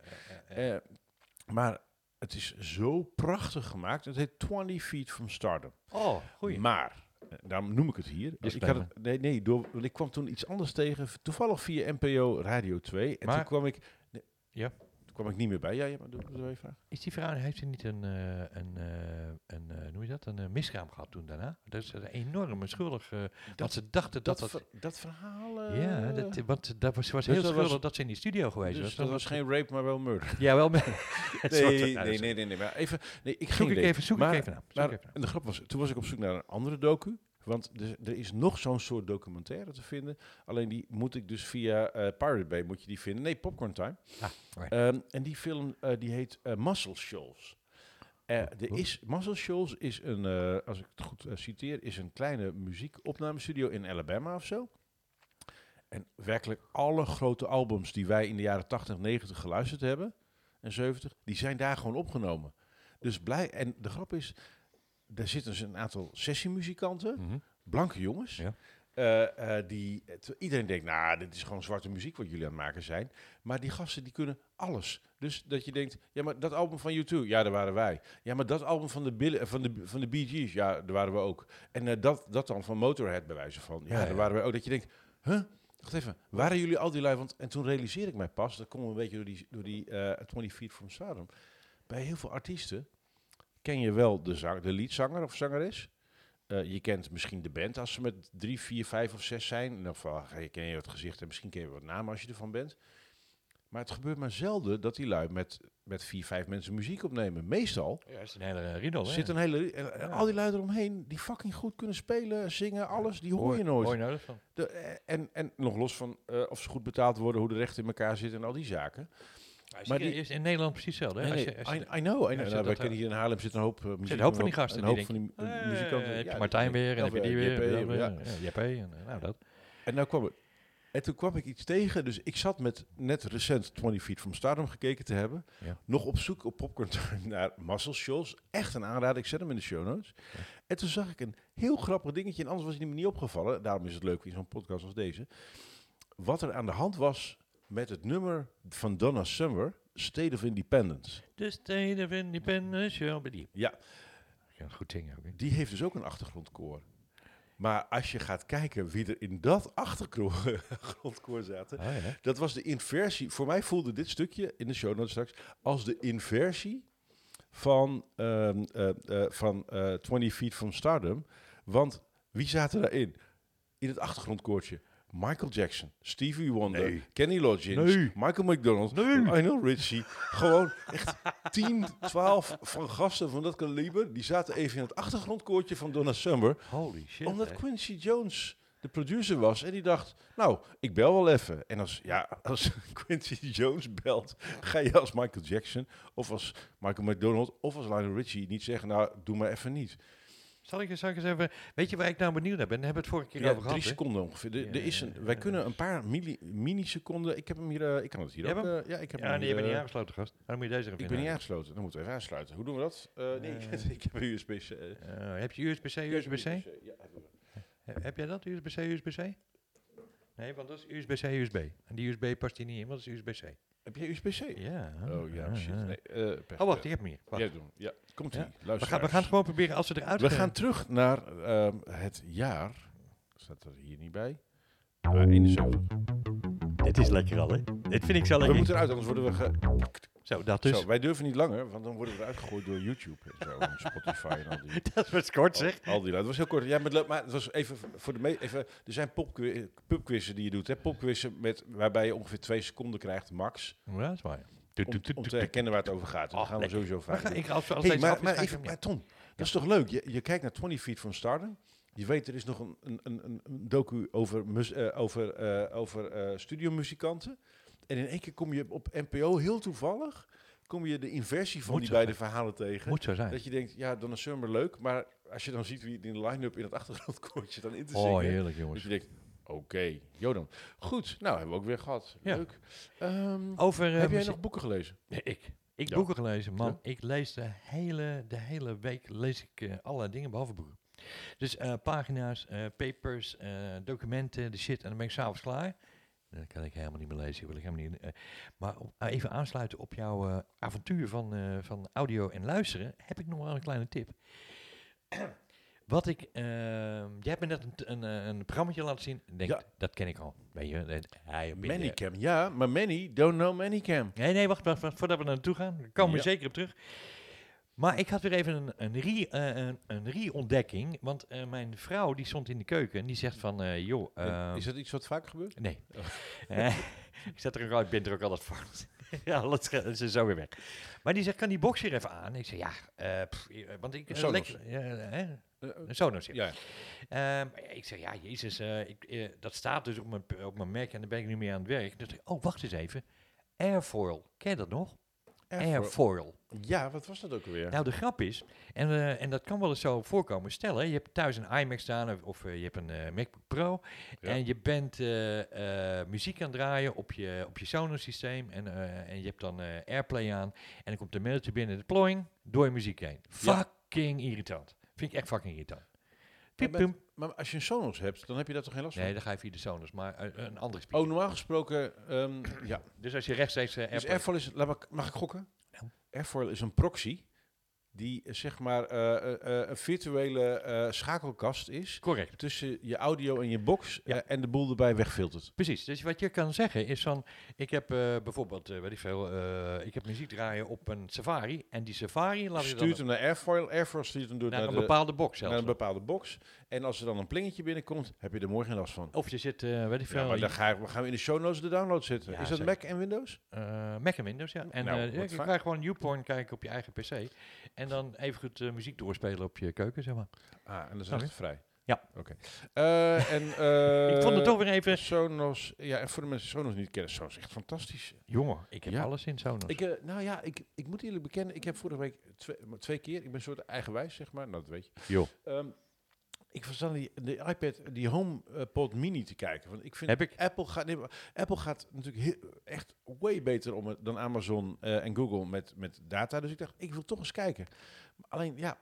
Maar het is zo prachtig gemaakt. Het heet 20 Feet from Stardom. Oh, goeie. Maar, daarom noem ik het hier. Ik, had Disclaimer. het, nee, nee door, ik kwam toen iets anders tegen. Toevallig via NPO Radio 2. En Maar- toen kwam ik... nee, Ja. Toen kwam ik niet meer bij. Ja, ja maar doe, doe even vraag. Is die vrouw, heeft ze niet een, eh, een, eh, een eh, noem je dat, een miskraam gehad toen daarna? Dat is een enorme schuldig, want ze dachten dat Dat, dat... ver- dat verhaal... ja, dat, want dat was, ze was dus heel schuldig was- dat ze in die studio geweest dus was. dat was geen rape, maar wel murder. Ja, wel. het Nee, nee, nee, nee, nee, Maar even... Nee, ik Zoek ik even, zoek maar, ik even naar. Zoek Maar, ik even naar. en de grap was, toen was ik op zoek naar een andere docu. Want er, er is nog zo'n soort documentaire te vinden. Alleen die moet ik dus via eh Pirate Bay moet je die vinden. Nee, Popcorn Time. Ah, right. Ehm, en die film eh, die heet eh, Muscle Shoals. Er is, Muscle Shoals is een, als ik het goed citeer, is een kleine muziekopnamestudio in Alabama of zo. En werkelijk alle grote albums die wij in de jaren 80, 90 geluisterd hebben en 70, die zijn daar gewoon opgenomen. Dus blij. En de grap is, daar zitten dus een aantal sessiemuzikanten, Mhm. blanke jongens. Ja. eh, eh, die, iedereen denkt, nou, dit is gewoon zwarte muziek wat jullie aan het maken zijn. Maar die gasten die kunnen alles. Dus dat je denkt, ja, maar dat album van U2, ja, daar waren wij. Ja, maar dat album van de, Bill- eh, van de, van de Bee Gees, ja, daar waren we ook. En dat, dat dan van Motorhead bij wijze van, ja, Ja, daar ja. waren we ook. Dat je denkt, huh? Wacht even, waren jullie al die lui? Want, en toen realiseer ik mij pas, dat komt een beetje door die, door die eh 20 Feet from Stardom. Bij heel veel artiesten ken je wel de, zang, de leadzanger of zangeres. Eh, je kent misschien de band als ze met drie, vier, vijf of zes zijn. In ieder je- ken je het gezicht en misschien ken je wat namen als je ervan bent. Maar het gebeurt maar zelden dat die lui met, met vier, vijf mensen muziek opnemen. Meestal Ja, is een hele riedel, zit een hele... en- en Ja. Al die lui eromheen die fucking goed kunnen spelen, zingen, alles. Die hoor je Hoor nooit. je nooit van? De, eh, en, en nog los van eh, of ze goed betaald worden, hoe de rechten in elkaar zitten en al die zaken. Maar die is in Nederland precies hetzelfde. hè? Nee, Als nee, je- als je- I, I know. I know. Nou, wij daar- kennen hier in Haarlem zit een hoop uh, muziek. een hoop van die een hoop- gasten Een die hoop van die muzikanten. heb je Ja, die- Martijn weer en heb je die weer. JP, ja, en eh, nou dat. En, nou kwam het, en toen kwam ik iets tegen. Dus ik zat met net recent 20 Feet from Stardom gekeken te hebben. Ja. Nog op zoek op Popcorn Time naar Muscle Shoals. Echt een aanrader. Ik zet hem in de show notes. En toen zag ik een heel grappig dingetje. En anders was hij me niet opgevallen. Daarom is het leuk in zo'n podcast als deze. Wat er aan de hand was met het nummer van Donna Summer. State of Independence. The State of Independence shall be. Ja, goed zingen ook. hè. Die heeft dus ook een achtergrondkoor. Maar als je gaat kijken wie er in dat achtergrondkoor zaten, Oh, ja. dat was de inversie. Voor mij voelde dit stukje in de show notes straks als de inversie van, eh, van eh 20 Feet from Stardom. Want wie zaten daarin? In het achtergrondkoortje. Michael Jackson, Stevie Wonder, Nee. Kenny Loggins, Nee. Michael McDonald, Nee. Lionel Richie. Gewoon echt 10, 12 van gasten van dat kaliber. Die zaten even in het achtergrondkoortje van Donna Summer. Holy shit. omdat hè. Quincy Jones de producer was. En die dacht, nou, ik bel wel even. En als, ja, als Quincy Jones belt, ga je als Michael Jackson... of als Michael McDonald of als Lionel Richie niet zeggen... nou, doe maar even niet. Zal ik, eens- zal ik eens even... Weet je waar ik nou benieuwd naar ben? Daar hebben we het vorige keer Ja, over drie gehad. hè? seconden ongeveer. Er- Ja, er is een, ja, wij ja. kunnen een paar milli, mini-seconden... Ik heb hem hier... eh, ik kan het hier ook... hebt eh, ja, ik heb Ja, hem nee, je bent niet eh, aangesloten, gast. Dan moet je deze even Ik ben niet aangesloten. Dan moeten we even aansluiten. Hoe doen we dat? Eh, nee, ik heb een USB-C. Heb je USB-C, USB-C? Ja, hebben we. He- Heb jij dat, USB-C, USB-C? Nee, want dat is USB-C, USB. En die USB past hier niet in, want dat is USB-C. Heb jij USB-C? Ja. Oh ja, shit. Nee, eh. Oh, wacht, ik heb. Wacht. Jij doen. Ja, komt ie. Ja. We, Luister. gaan, we gaan het gewoon proberen als we eruit We gaan. gaan terug naar ehm, het jaar. Staat er hier niet bij? Maar 71. Dit is lekker al, hè? Dit vind ik zo We lekker. moeten eruit, anders worden we... Ge Zo, dat dus. Zo, wij durven niet langer, want dan worden we eruit gegooid door YouTube en zo. En Spotify en al die... Dat was kort, zeg. Al, al die. Het was heel kort. Ja, maar, het maar het was even voor de me even. Er zijn pubquizzen die je doet. Hè? Popquizzen met waarbij je ongeveer twee seconden krijgt, max. Ja, dat is waar. Om, om te herkennen waar het over gaat. En dat Oh, gaan we lekker. sowieso vaak ga, ik, als, als Hey, maar, maar, ga even, maar Tom, dat is toch leuk? Je, je kijkt naar 20 Feet from Stardom. Je weet, er is nog een, een, een, een- docu over, mus, eh, over, eh, over eh, studiomuzikanten. En in één keer kom je op NPO heel toevallig, kom je de inversie van Moet die beide zijn. verhalen tegen. Moet zo zijn. Dat je denkt, ja, dan is Summer leuk, maar als je dan ziet wie in de line-up in het achtergrondkoortje dan in te Oh, zingen. heerlijk Dus jongens. je denkt, oké, Jodan. Goed, nou hebben we ook weer gehad. Ja. Leuk. Ehm, Over, heb jij nog boeken gelezen? Nee, ik. Ik Ja. boeken gelezen, man. Ja. Ik lees de hele, de hele week lees ik allerlei dingen behalve boeken. Dus eh, pagina's, eh, papers, eh, documenten, de shit. En dan ben ik s'avonds klaar. Dan kan ik helemaal niet meer lezen. Wil ik helemaal niet, maar even aansluiten op jouw avontuur van, van audio en luisteren, heb ik nog wel een kleine tip. Wat ik, jij hebt me net een, een, een programmaatje laten zien. Denk, Ja. dat ken ik al. Weet je, dat- hij Manycam, ja, maar many don't know Manycam. Nee, nee, wacht, wacht, wacht, voordat we naar naartoe gaan. Daar komen we Ja. zeker op terug. Maar ik had weer even een, een, re, eh, een, een re-ontdekking. Want eh, mijn vrouw die stond in de keuken en die zegt van... eh, joh, ehm, is dat iets wat vaker gebeurt? Nee. Oh. Ik zet er ook uit, ben er ook altijd voor. ja, dat is zo weer weg. Maar die zegt, kan die box hier even aan? Ik zeg, ja, pff, want ik... Sonos. lekker- Een Sonos, ja. Ehm, ik zeg, ja, jezus, ik, dat staat dus op mijn, op mijn Mac en daar ben ik nu mee aan het werk. Dus ik, oh, wacht eens even. Airfoil, ken je dat nog? Airfoil. Ja, wat was dat ook alweer? Nou, de grap is, en, eh, en dat kan wel eens zo voorkomen. Stel, hè, je hebt thuis een iMac staan of, of eh, je hebt een eh, MacBook Pro. Ja. En je bent eh, eh, muziek aan het draaien op je, op je Sonos systeem. En, eh, en je hebt dan eh, Airplay aan. En dan komt de mailtje binnen, de ploing, door je muziek heen. Ja. Fucking irritant. Vind ik echt fucking irritant. Maar Piep, met-. Maar als je een Sonos hebt, dan heb je daar toch geen last Nee, van? dan ga je via de Sonos, maar eh, een andere speaker. Oh, normaal gesproken, ehm, ja. Dus als je rechtstreeks eh, Dus. Airfoil is, laat ik, mag ik gokken? Nou. Airfoil is een proxy die eh, zeg maar eh, eh, een virtuele schakelkast is Correct. tussen je audio en je box Ja. en de boel erbij wegfiltert. Precies. Dus wat je kan zeggen is van, ik heb bijvoorbeeld, weet ik veel, ik heb muziek draaien op een Safari en die Safari laat je dan Stuurt hem naar Airfoil, Airfoil stuurt hem door naar naar, een de, bepaalde box naar zelfs. een bepaalde box. En als er dan een plingetje binnenkomt, heb je er morgen last van. Of je zit, eh, weet ik veel, Ja, maar dan ga gaan we in de show notes de download zetten. Ja, is dat zeker. Mac en Windows? eh, Mac en Windows, ja. En Nou, wat ja, je kan gewoon YouPorn kijken op je eigen PC. En dan even goed muziek doorspelen op je keuken, zeg maar. Ah, en dan is het vrij. Ja. Oké. Eh, en, ik vond het toch weer even... Sonos, ja, en voor de mensen die Sonos niet kennen, Sonos is echt fantastisch. Jongen, ik heb Ja. alles in Sonos. Ik, nou ja, ik, ik moet eerlijk bekennen, ik heb vorige week twee, twee keer, ik ben een soort eigenwijs, zeg maar, nou dat weet je. Joh. Ehm, ik was aan die, de iPad, die HomePod Mini te kijken. Want ik vind Heb ik. Apple gaat, nee, Apple gaat natuurlijk heel- echt way beter om het dan Amazon eh, en Google met, met data. Dus ik dacht, ik wil toch eens kijken. Maar alleen, ja,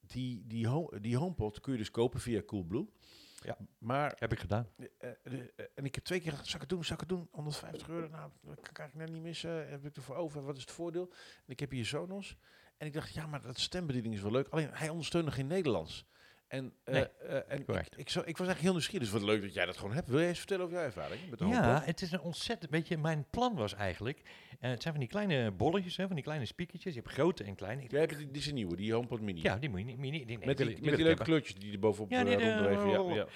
die, die, home, die HomePod kun je dus kopen via Coolblue. Ja. Maar Heb ik gedaan. eh, eh, en ik heb twee keer gezegd, zal ik het doen, zal ik het doen? 150 euro, nou, dat kan ik net niet missen. Heb ik ervoor over? Wat is het voordeel? En ik heb hier Sonos. En ik dacht, ja, maar dat stembediening is wel leuk. Alleen, hij ondersteunt nog geen Nederlands. En, eh, eh, en ik, correct. ik, was eigenlijk heel nieuwsgierig. Dus wat leuk dat jij dat gewoon hebt. Wil jij eens vertellen over jouw ervaring met de Ja, het is een ontzettend... Weet je, mijn plan was eigenlijk... eh, het zijn van die kleine bolletjes, hè, van die kleine speakertjes. Je hebt grote en kleine. Jij hebt die, die een nieuwe, die HomePod Mini. Ja, die moet je niet... moet je niet- die- nee, met die, ik- met die leuke kleurtjes die er bovenop Ja, ja, die. Ja, ja.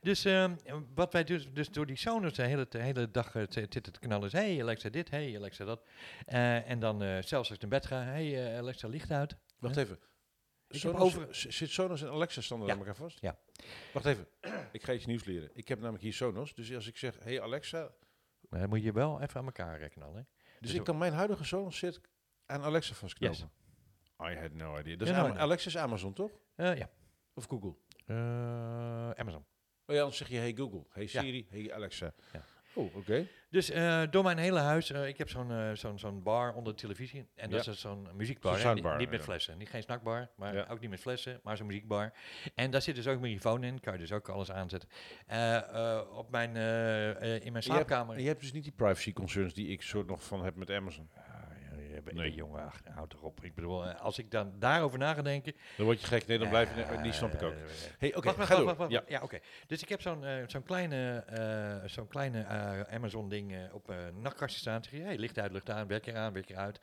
Dus ehm, wat wij dus, dus door die Sonos de hele, de hele dag te- zitten te knallen is... Hey Alexa dit, hey Alexa dat. En dan zelfs als ik naar bed ga... Hey Alexa licht uit. Wacht even. Ik heb Sonos, over- Zit Sonos en Alexa standaard Ja. aan elkaar vast? Ja. Wacht even. ik ga iets nieuws leren. Ik heb namelijk hier Sonos. Dus als ik zeg, hey Alexa... Maar dan moet je wel even aan elkaar rekenen. Hè? Dus Dus ik kan mijn huidige Sonos zit aan Alexa vastknopen. Yes. I had no idea. Dus Ja, nou, nou. Alexa is Amazon, toch? Eh, ja. Of Google? Eh, Amazon. Oh ja, dan zeg je hey Google, hey Ja. Siri, hey Alexa. Ja. Oh, oké. Dus eh, door mijn hele huis, eh, ik heb zo'n eh, zo'n zo'n bar onder de televisie. En dat Ja. is zo'n muziekbar. Niet- niet, met flessen. Niet geen snackbar, maar Ja. ook niet met flessen, maar zo'n muziekbar. En daar zit dus ook een microfoon in. Kan je dus ook alles aanzetten. Op mijn, in mijn En je, hebt, slaapkamer. je hebt dus niet die privacy concerns die ik soort nog van heb met Amazon. Nee. jongen, ach, houd toch op. Ik bedoel, eh, als ik dan daarover na ga denken... Dan word je gek. Nee, dan blijf je... eh, die snap ik ook. eh, Hey, oké, ga door. wacht, wacht, Ja. Ja, oké. Dus ik heb zo'n eh, zo'n kleine, eh, zo'n kleine eh, Amazon-ding eh, op een nachtkastje staan. Zeg je, hey, licht uit, licht aan, werk aan, werk eruit.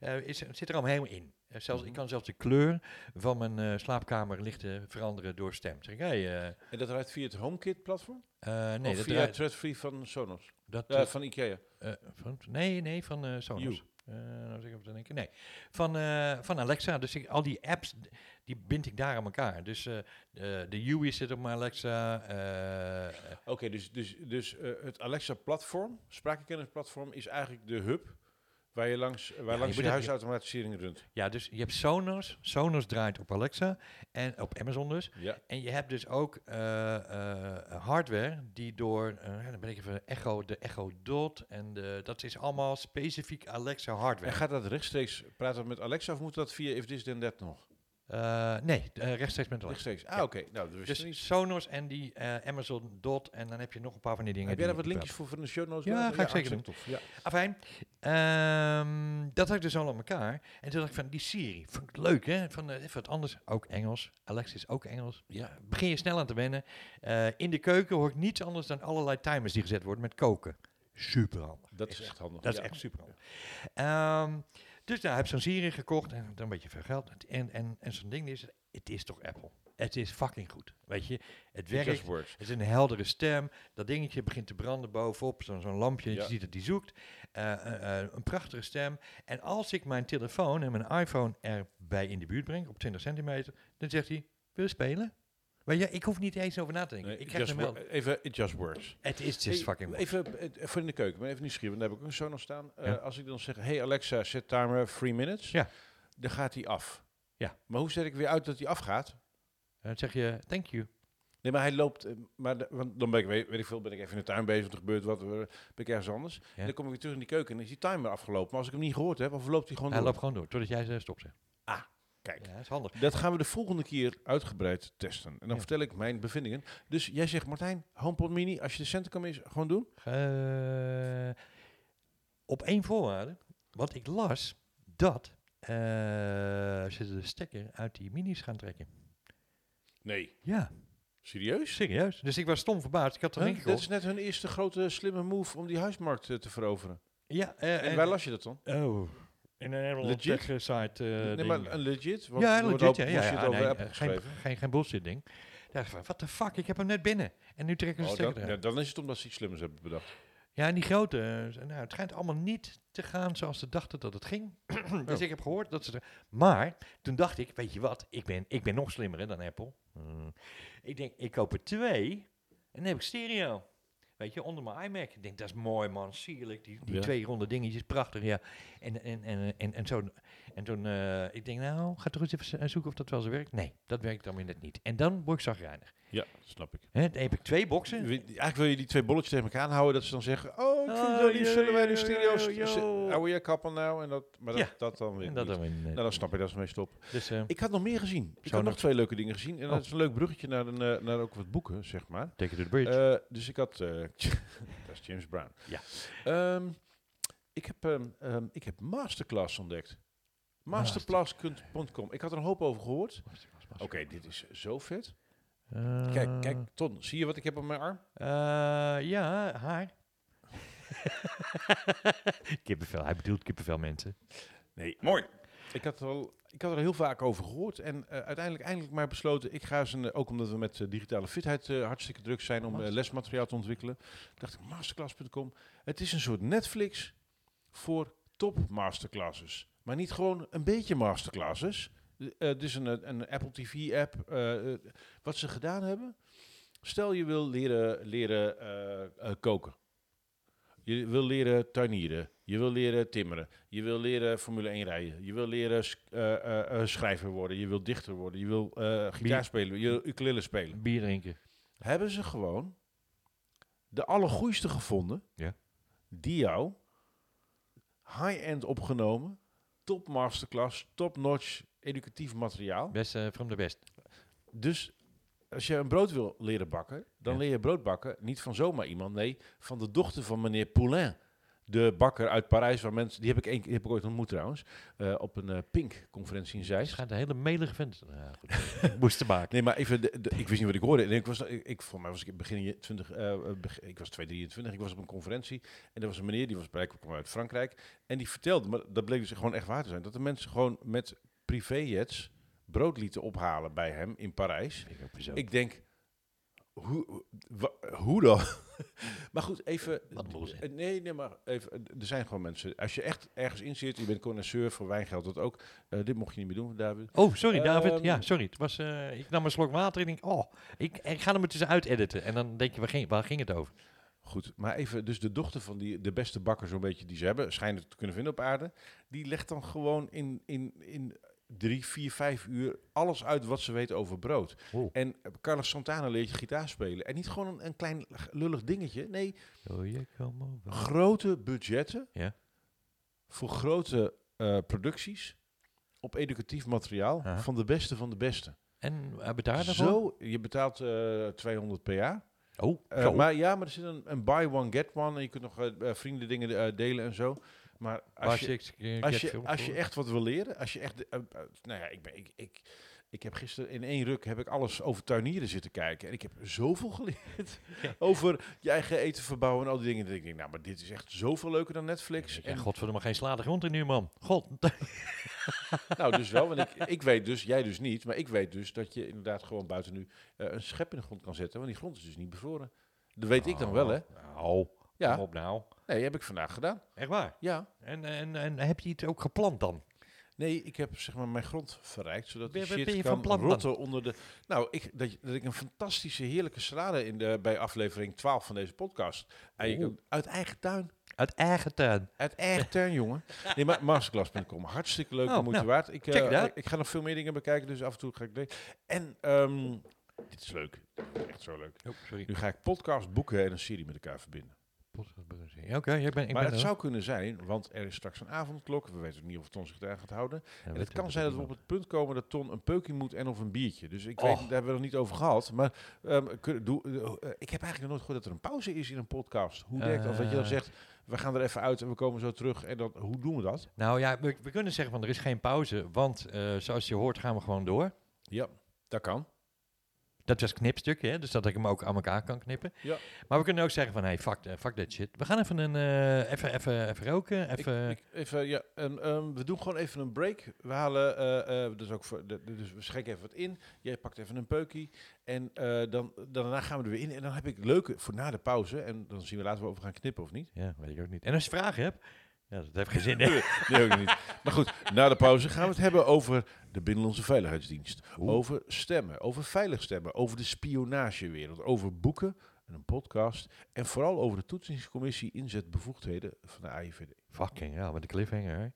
Eh is, het zit er allemaal helemaal in. Eh, zelfs, Mhm. Ik kan zelfs de kleur van mijn eh, slaapkamer lichten veranderen door stem. Zeg ik, hey, eh, En dat rijdt via het HomeKit-platform? eh, nee, of dat via draait- Threadfree van Sonos? dat, eh, van Ikea. eh, van, nee, nee, van eh, Sonos. You. Eh nou zeg ik denken. Nee, van, eh, van Alexa. Dus ik, al die apps, die bind ik daar aan elkaar. Dus eh, de, de UI zit op mijn Alexa. Oké, dus, dus, dus het Alexa-platform, spraakkennisplatform, is eigenlijk de hub waar je langs, waar langs je, huisautomatisering runt. ja, dus je hebt Sonos. Sonos draait op Alexa. En op Amazon dus. Ja. En je hebt dus ook eh, eh, hardware die door, eh, dan ben ik even Echo, de Echo Dot en de, dat is allemaal specifiek Alexa hardware. En gaat dat rechtstreeks, praat dat met Alexa of moet dat via If This Then That nog? Eh, nee, eh, rechtstreeks met Alexa. Rechtstreeks. Ah, Ja. oké. Nou, Dus niet. Sonos en die eh, Amazon Dot en dan heb je nog een paar van die dingen. Heb jij daar wat linkjes voor van de show notes? Ja, ga ik zeker hartstikke Tof. Ja. Afijn, ehm, dat had ik dus al aan elkaar. En toen dacht ik van, die Siri, vond ik leuk hè, van even wat anders. Ook Engels, Alexa is ook Engels. Ja. Begin je snel aan te wennen. In de keuken hoor ik niets anders dan allerlei timers die gezet worden met koken. Super handig. Dat is echt handig. Dat is echt super handig. Ehm, dus daar heb ik zo'n Siri gekocht en dan een beetje veel geld. En, en, en zo'n ding is, het is toch Apple. Het is fucking goed, weet je. Het werkt, het is een heldere stem. Dat dingetje begint te branden bovenop, zo'n lampje. Ja. Je ziet dat die zoekt. Eh, eh, eh, een prachtige stem. En als ik mijn telefoon en mijn iPhone erbij in de buurt breng, op 20 centimeter, dan zegt hij, wil je spelen? Weet je, ik hoef niet eens over na te denken. Nee, ik krijg just even, it just works. Het is just fucking works. Even eh, voor in de keuken, maar even nieuwsgierig, want daar heb ik ook een Sonos staan. Eh, Ja. Als ik dan zeg, hey Alexa, set timer 3 minutes, Ja. dan gaat hij af. Ja. Maar hoe zet ik weer uit dat hij afgaat? Dan zeg je, thank you. Nee, maar hij loopt, eh, maar de- want dan ben ik, weet, weet ik veel, ben ik even in de tuin bezig, er gebeurt wat, ben ik ergens anders. En dan kom ik weer terug in die keuken en is die timer afgelopen. Maar als ik hem niet gehoord heb, of loopt hij gewoon Hij door? loopt gewoon door, totdat jij ze stop zegt. Ah, kijk. Ja, dat is handig. Dat gaan we de volgende keer uitgebreid testen. En dan Ja. vertel ik mijn bevindingen. Dus jij zegt, Martijn, HomePod Mini, als je de centen kan mis, gewoon doen? Eh, op één voorwaarde. Want ik las dat eh, ze de stekker uit die minis gaan trekken. Nee. Ja, Serieus? serieus. Dus ik was stom verbaasd. Ik had erin Huh? Dat is net hun eerste grote slimme move om die huismarkt eh, te veroveren. Ja, En waar las je dat dan? Oh, in een hele Legit? tech site. eh, nee, ding. maar een legit? Want ja, legit. Ja, ja, bullshit ja, over nee, Apple eh, geen, geen, geen bullshit ding. Ik dacht van, what the fuck, ik heb hem net binnen. En nu trekken ze Oh, de stekker dan, ja, dan is het omdat ze iets slimmers hebben bedacht. Ja, en die grote, eh, nou, het schijnt allemaal niet te gaan zoals ze dachten dat het ging. dus Oh. ik heb gehoord dat ze er... Maar toen dacht ik, weet je wat, ik ben, ik ben nog slimmer hè, dan Apple. Hmm. Ik denk, ik koop er twee en dan heb ik stereo. Weet je, onder mijn iMac. Ik denk, dat is mooi man, sierlijk. Die, die Ja. twee ronde dingetjes, prachtig, ja. En, en, en, en, en, zo, en toen, eh, ik denk, nou, ga toch eens even zoeken of dat wel zo werkt. Nee, dat werkt dan weer net niet. En dan word ik zagrijnig. Ja, snap ik. Hè, dan heb ik twee boxen. Wie- Eigenlijk wil je die twee bolletjes tegen elkaar aanhouden, dat ze dan zeggen, oh, ik vind Oh, yo, zullen wij yo, yo. hou je kappen nou, en dat, maar dat, Ja. dat dan weer En dat niet. dan weer Nou, dan snap ik dat ze mee stop. Dus, eh, Ik had nog meer gezien. Ik had nog twee leuke dingen gezien. En Oh. dat is een leuk bruggetje naar, een, eh, naar ook wat boeken, zeg maar. take it to the bridge. Eh, dus ik had... dat is James Brown. Ja. Ehm, ik, heb, ehm, ehm, ik heb Masterclass ontdekt. Masterclass.com. Ik had er een hoop over gehoord. Oké, dit is zo vet. Kijk, kijk, Ton, zie je wat ik heb op mijn arm? Eh, ja, haar. kippenvel, hij bedoelt kippenvel mensen. Nee, mooi. Ik had, er al, ik had er heel vaak over gehoord en eh, uiteindelijk eindelijk maar besloten, ik ga eens, een, ook omdat we met eh, digitale fitheid eh, hartstikke druk zijn om eh, lesmateriaal te ontwikkelen, dacht ik masterclass.com. Het is een soort Netflix voor top masterclasses, maar niet gewoon een beetje masterclasses. Uh, dus een, een Apple TV app. eh, eh, wat ze gedaan hebben, stel je wil leren, leren koken. Je wil leren tuinieren. Je wil leren timmeren. Je wil leren Formule 1 rijden. Je wil leren schrijver worden. Je wil dichter worden. Je wil eh gitaar spelen. Je wil ukulele spelen. Bier drinken. Hebben ze gewoon de allergoeiste gevonden. Ja. Die jou high-end opgenomen. Top masterclass. Top notch educatief materiaal. Best eh, from the best. Dus als je een brood wil leren bakken, dan Ja. leer je brood bakken niet van zomaar iemand. Nee, van de dochter van meneer Poulain. De bakker uit Parijs, waar mensen, die heb ik, één, die heb ik ooit ontmoet trouwens, eh, op een eh, Pink-conferentie in Zeist. schijnt een hele melige vent. Ja, goed. Ik moest te maken. Nee, maar even, de, de- ik wist niet wat ik hoorde. En ik was, ik, ik, voor mij was ik begin je- 20, eh, eh, beg- ik was 223, ik was op een conferentie. En er was een meneer, die was blijkbaar kwam uit Frankrijk. En die vertelde, maar dat bleek dus gewoon echt waar te zijn, dat de mensen gewoon met privéjets brood lieten ophalen bij hem in Parijs. Ik denk, hoe, hoe dan? maar goed, even... Wat Nee, nee, maar even. Er zijn gewoon mensen. Als je echt ergens in zit, je bent connoisseur, voor wijn geldt dat ook. Eh, dit mocht je niet meer doen, David. Oh, sorry David. Ehm, Ja, sorry. Het was, eh, ik nam een slok water en ik denk, oh, ik, ik ga hem er tussenuit editen. En dan denk je, waar ging, waar ging het over? Goed, maar even, dus de dochter van die, de beste bakker zo'n beetje die ze hebben, schijnen te kunnen vinden op aarde, die legt dan gewoon in, in, in drie, vier, vijf uur alles uit wat ze weet over brood. En eh, Carlos Santana leert je gitaar spelen. En niet gewoon een, een klein lullig dingetje. Nee, Oh, grote budgetten Ja. voor grote eh, producties op educatief materiaal Aha. van de beste van de beste. En uh, betaald daarvoor? Zo, je betaalt eh 200 per jaar. Oh, Eh, maar ja, maar er zit een, een buy one get one en je kunt nog eh, eh, vrienden dingen eh, delen en zo. Maar als je, als, je, als je voor? echt wat wil leren, als je echt, eh, eh, nou ja, ik ben, ik, ik, ik heb gisteren in één ruk heb ik alles over tuinieren zitten kijken en ik heb zoveel geleerd Ja. over je eigen eten verbouwen en al die dingen. Dat ik denk, nou, maar dit is echt zoveel leuker dan Netflix. Ja, En, godverdomme, geen slaande grond in nu, man. God. nou, dus wel, want ik, ik weet dus, jij dus niet, maar ik weet dus dat je inderdaad gewoon buiten nu eh, een schep in de grond kan zetten, want die grond is dus niet bevroren. Dat weet ik dan wel, hè? Oh, Ja. kom op nou. Nee, heb ik vandaag gedaan. Echt waar? Ja. En, en, en heb je iets ook geplant dan? Nee, ik heb zeg maar mijn grond verrijkt, zodat Ben- die shit ben je kan van dan? rotten onder de... Nou, ik, dat, je- dat ik een fantastische, heerlijke salade in de, bij aflevering 12 van deze podcast... Eigenlijk uit eigen tuin. Uit eigen tuin. Uit eigen tuin, jongen. Nee, maar masterclass.com. Hartstikke leuk, Oh, moeite nou, waard. Ik, ik, ik ga nog veel meer dingen bekijken, dus af en toe ga ik... de- En, ehm, dit is leuk. Echt zo leuk. Oh, sorry. Nu ga ik podcast, boeken en een serie met elkaar verbinden. Oké, ik ben, ik maar ben het zou kunnen zijn, want er is straks een avondklok. We weten niet of Ton zich daar gaat houden. Ja, En het kan zijn dat we op het punt komen dat Ton een peukie moet en of een biertje. Dus ik weet, daar hebben we nog niet over gehad. Maar ehm, kun- doe, eh, ik heb eigenlijk nog nooit gehoord dat er een pauze is in een podcast. Hoe werkt dat? Dat je dan Eh. zegt, we gaan er even uit en we komen zo terug. En dan, hoe doen we dat? Nou ja, we, we kunnen zeggen van er is geen pauze, want eh, zoals je hoort gaan we gewoon door. Ja, dat kan. Dat was knipstukje, hè, dus dat ik hem ook aan elkaar kan knippen. Ja. Maar we kunnen ook zeggen van, hey, fuck, eh, fuck that shit. We gaan even, een, eh, even, even, even roken, even... Ik, ik, even, ja, en, ehm, we doen gewoon even een break. We halen, eh, dus, ook voor, de, dus we schenken even wat in. Jij pakt even een peukie. En dan, daarna gaan we er weer in. En dan heb ik leuke voor na de pauze. En dan zien we later of we gaan knippen of niet. Ja, weet ik ook niet. En als je vragen hebt, ja, dat heeft geen zin. hè. Nee, ook niet. Maar goed, na de pauze gaan we het hebben over de Binnenlandse Veiligheidsdienst. Oeh. Over stemmen, over veilig stemmen, over de spionagewereld, over boeken en een podcast. En vooral over de toetsingscommissie inzetbevoegdheden van de AIVD. Fucking ja, met de cliffhanger, hè.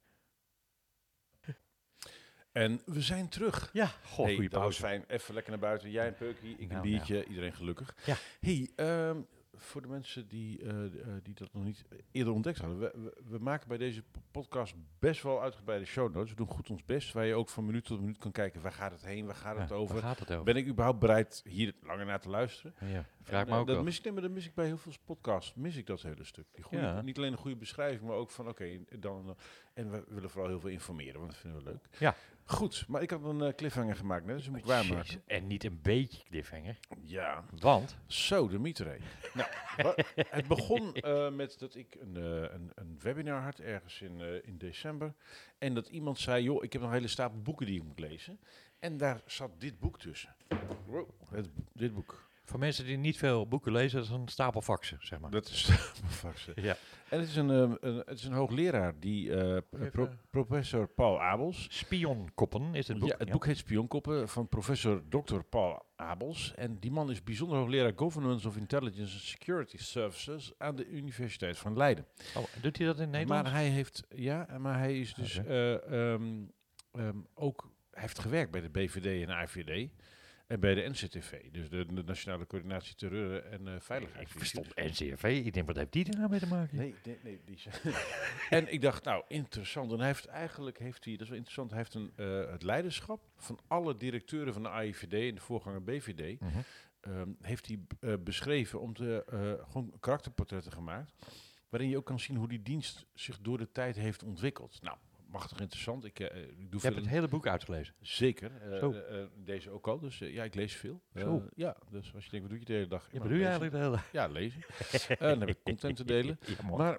En we zijn terug. Ja, goh, hey, goede pauze. fijn. Even lekker naar buiten. Jij een peukie, ik Nou, een biertje, iedereen gelukkig. Ja. Hey, ehm, voor de mensen die, eh, eh, die dat nog niet eerder ontdekt hadden. We, we, we maken bij deze po- podcast best wel uitgebreide show notes. We doen goed ons best. Waar je ook van minuut tot minuut kan kijken. Waar gaat het heen? Waar gaat het over? Waar gaat het over? Ben ik überhaupt bereid hier langer naar te luisteren? ja, vraag En, me eh, ook dat mis ik, nee, maar dat mis ik bij heel veel podcasts. Mis ik dat hele stuk. Die goede, Ja. Niet alleen een goede beschrijving, maar ook van oké, dan. En we willen vooral heel veel informeren, want dat vinden we leuk. Ja. Goed, maar ik had een eh, cliffhanger gemaakt, net, dus moet ik waarmaken. Jezus, En niet een beetje cliffhanger. Ja, Want, zo, de mieterij. nou, het begon eh, met dat ik een, eh, een, een webinar had ergens in, in december. En dat iemand zei, joh, ik heb nog een hele stapel boeken die ik moet lezen. En daar zat dit boek tussen. Wow, het, dit boek. Voor mensen die niet veel boeken lezen, dat is een stapel faxen, zeg maar. Dat is faxen. Ja. En het is een, eh, een, het is een hoogleraar, die eh, pro- professor Paul Abels. Spionkoppen is het boek. Ja, het boek heet Spionkoppen van professor Dr. Paul Abels. En die man is bijzonder hoogleraar Governance of Intelligence and Security Services aan de Universiteit van Leiden. Oh, doet hij dat in Nederland? Maar hij heeft, ja, maar hij is dus eh, ehm, ehm, ook, heeft gewerkt bij de BVD en AVD. En bij de NCTV, dus de, de Nationale Coördinatie Terreur en eh Veiligheid. ik verstond NCRV. Ik denk, wat heeft die er nou mee te maken? Nee, nee, nee. Die en ik dacht, nou, interessant. En hij heeft eigenlijk, heeft hij, dat is wel interessant, hij heeft een, eh, het leiderschap van alle directeuren van de AIVD en de voorganger BVD, Mhm. ehm, heeft hij eh, beschreven om te, eh, gewoon karakterportretten gemaakt, waarin je ook kan zien hoe die dienst zich door de tijd heeft ontwikkeld. Nou, machtig interessant. Ik, eh, ik doe Je veel hebt het hele boek uitgelezen. Zeker. eh, eh, eh, deze ook al. Dus eh, ja, ik lees veel. Eh, Zo. ja, dus als je denkt, wat doe je de hele dag? Ja, doe je eigenlijk de hele... Ja, lezen. Eh, dan heb ik content te delen. Ja. Maar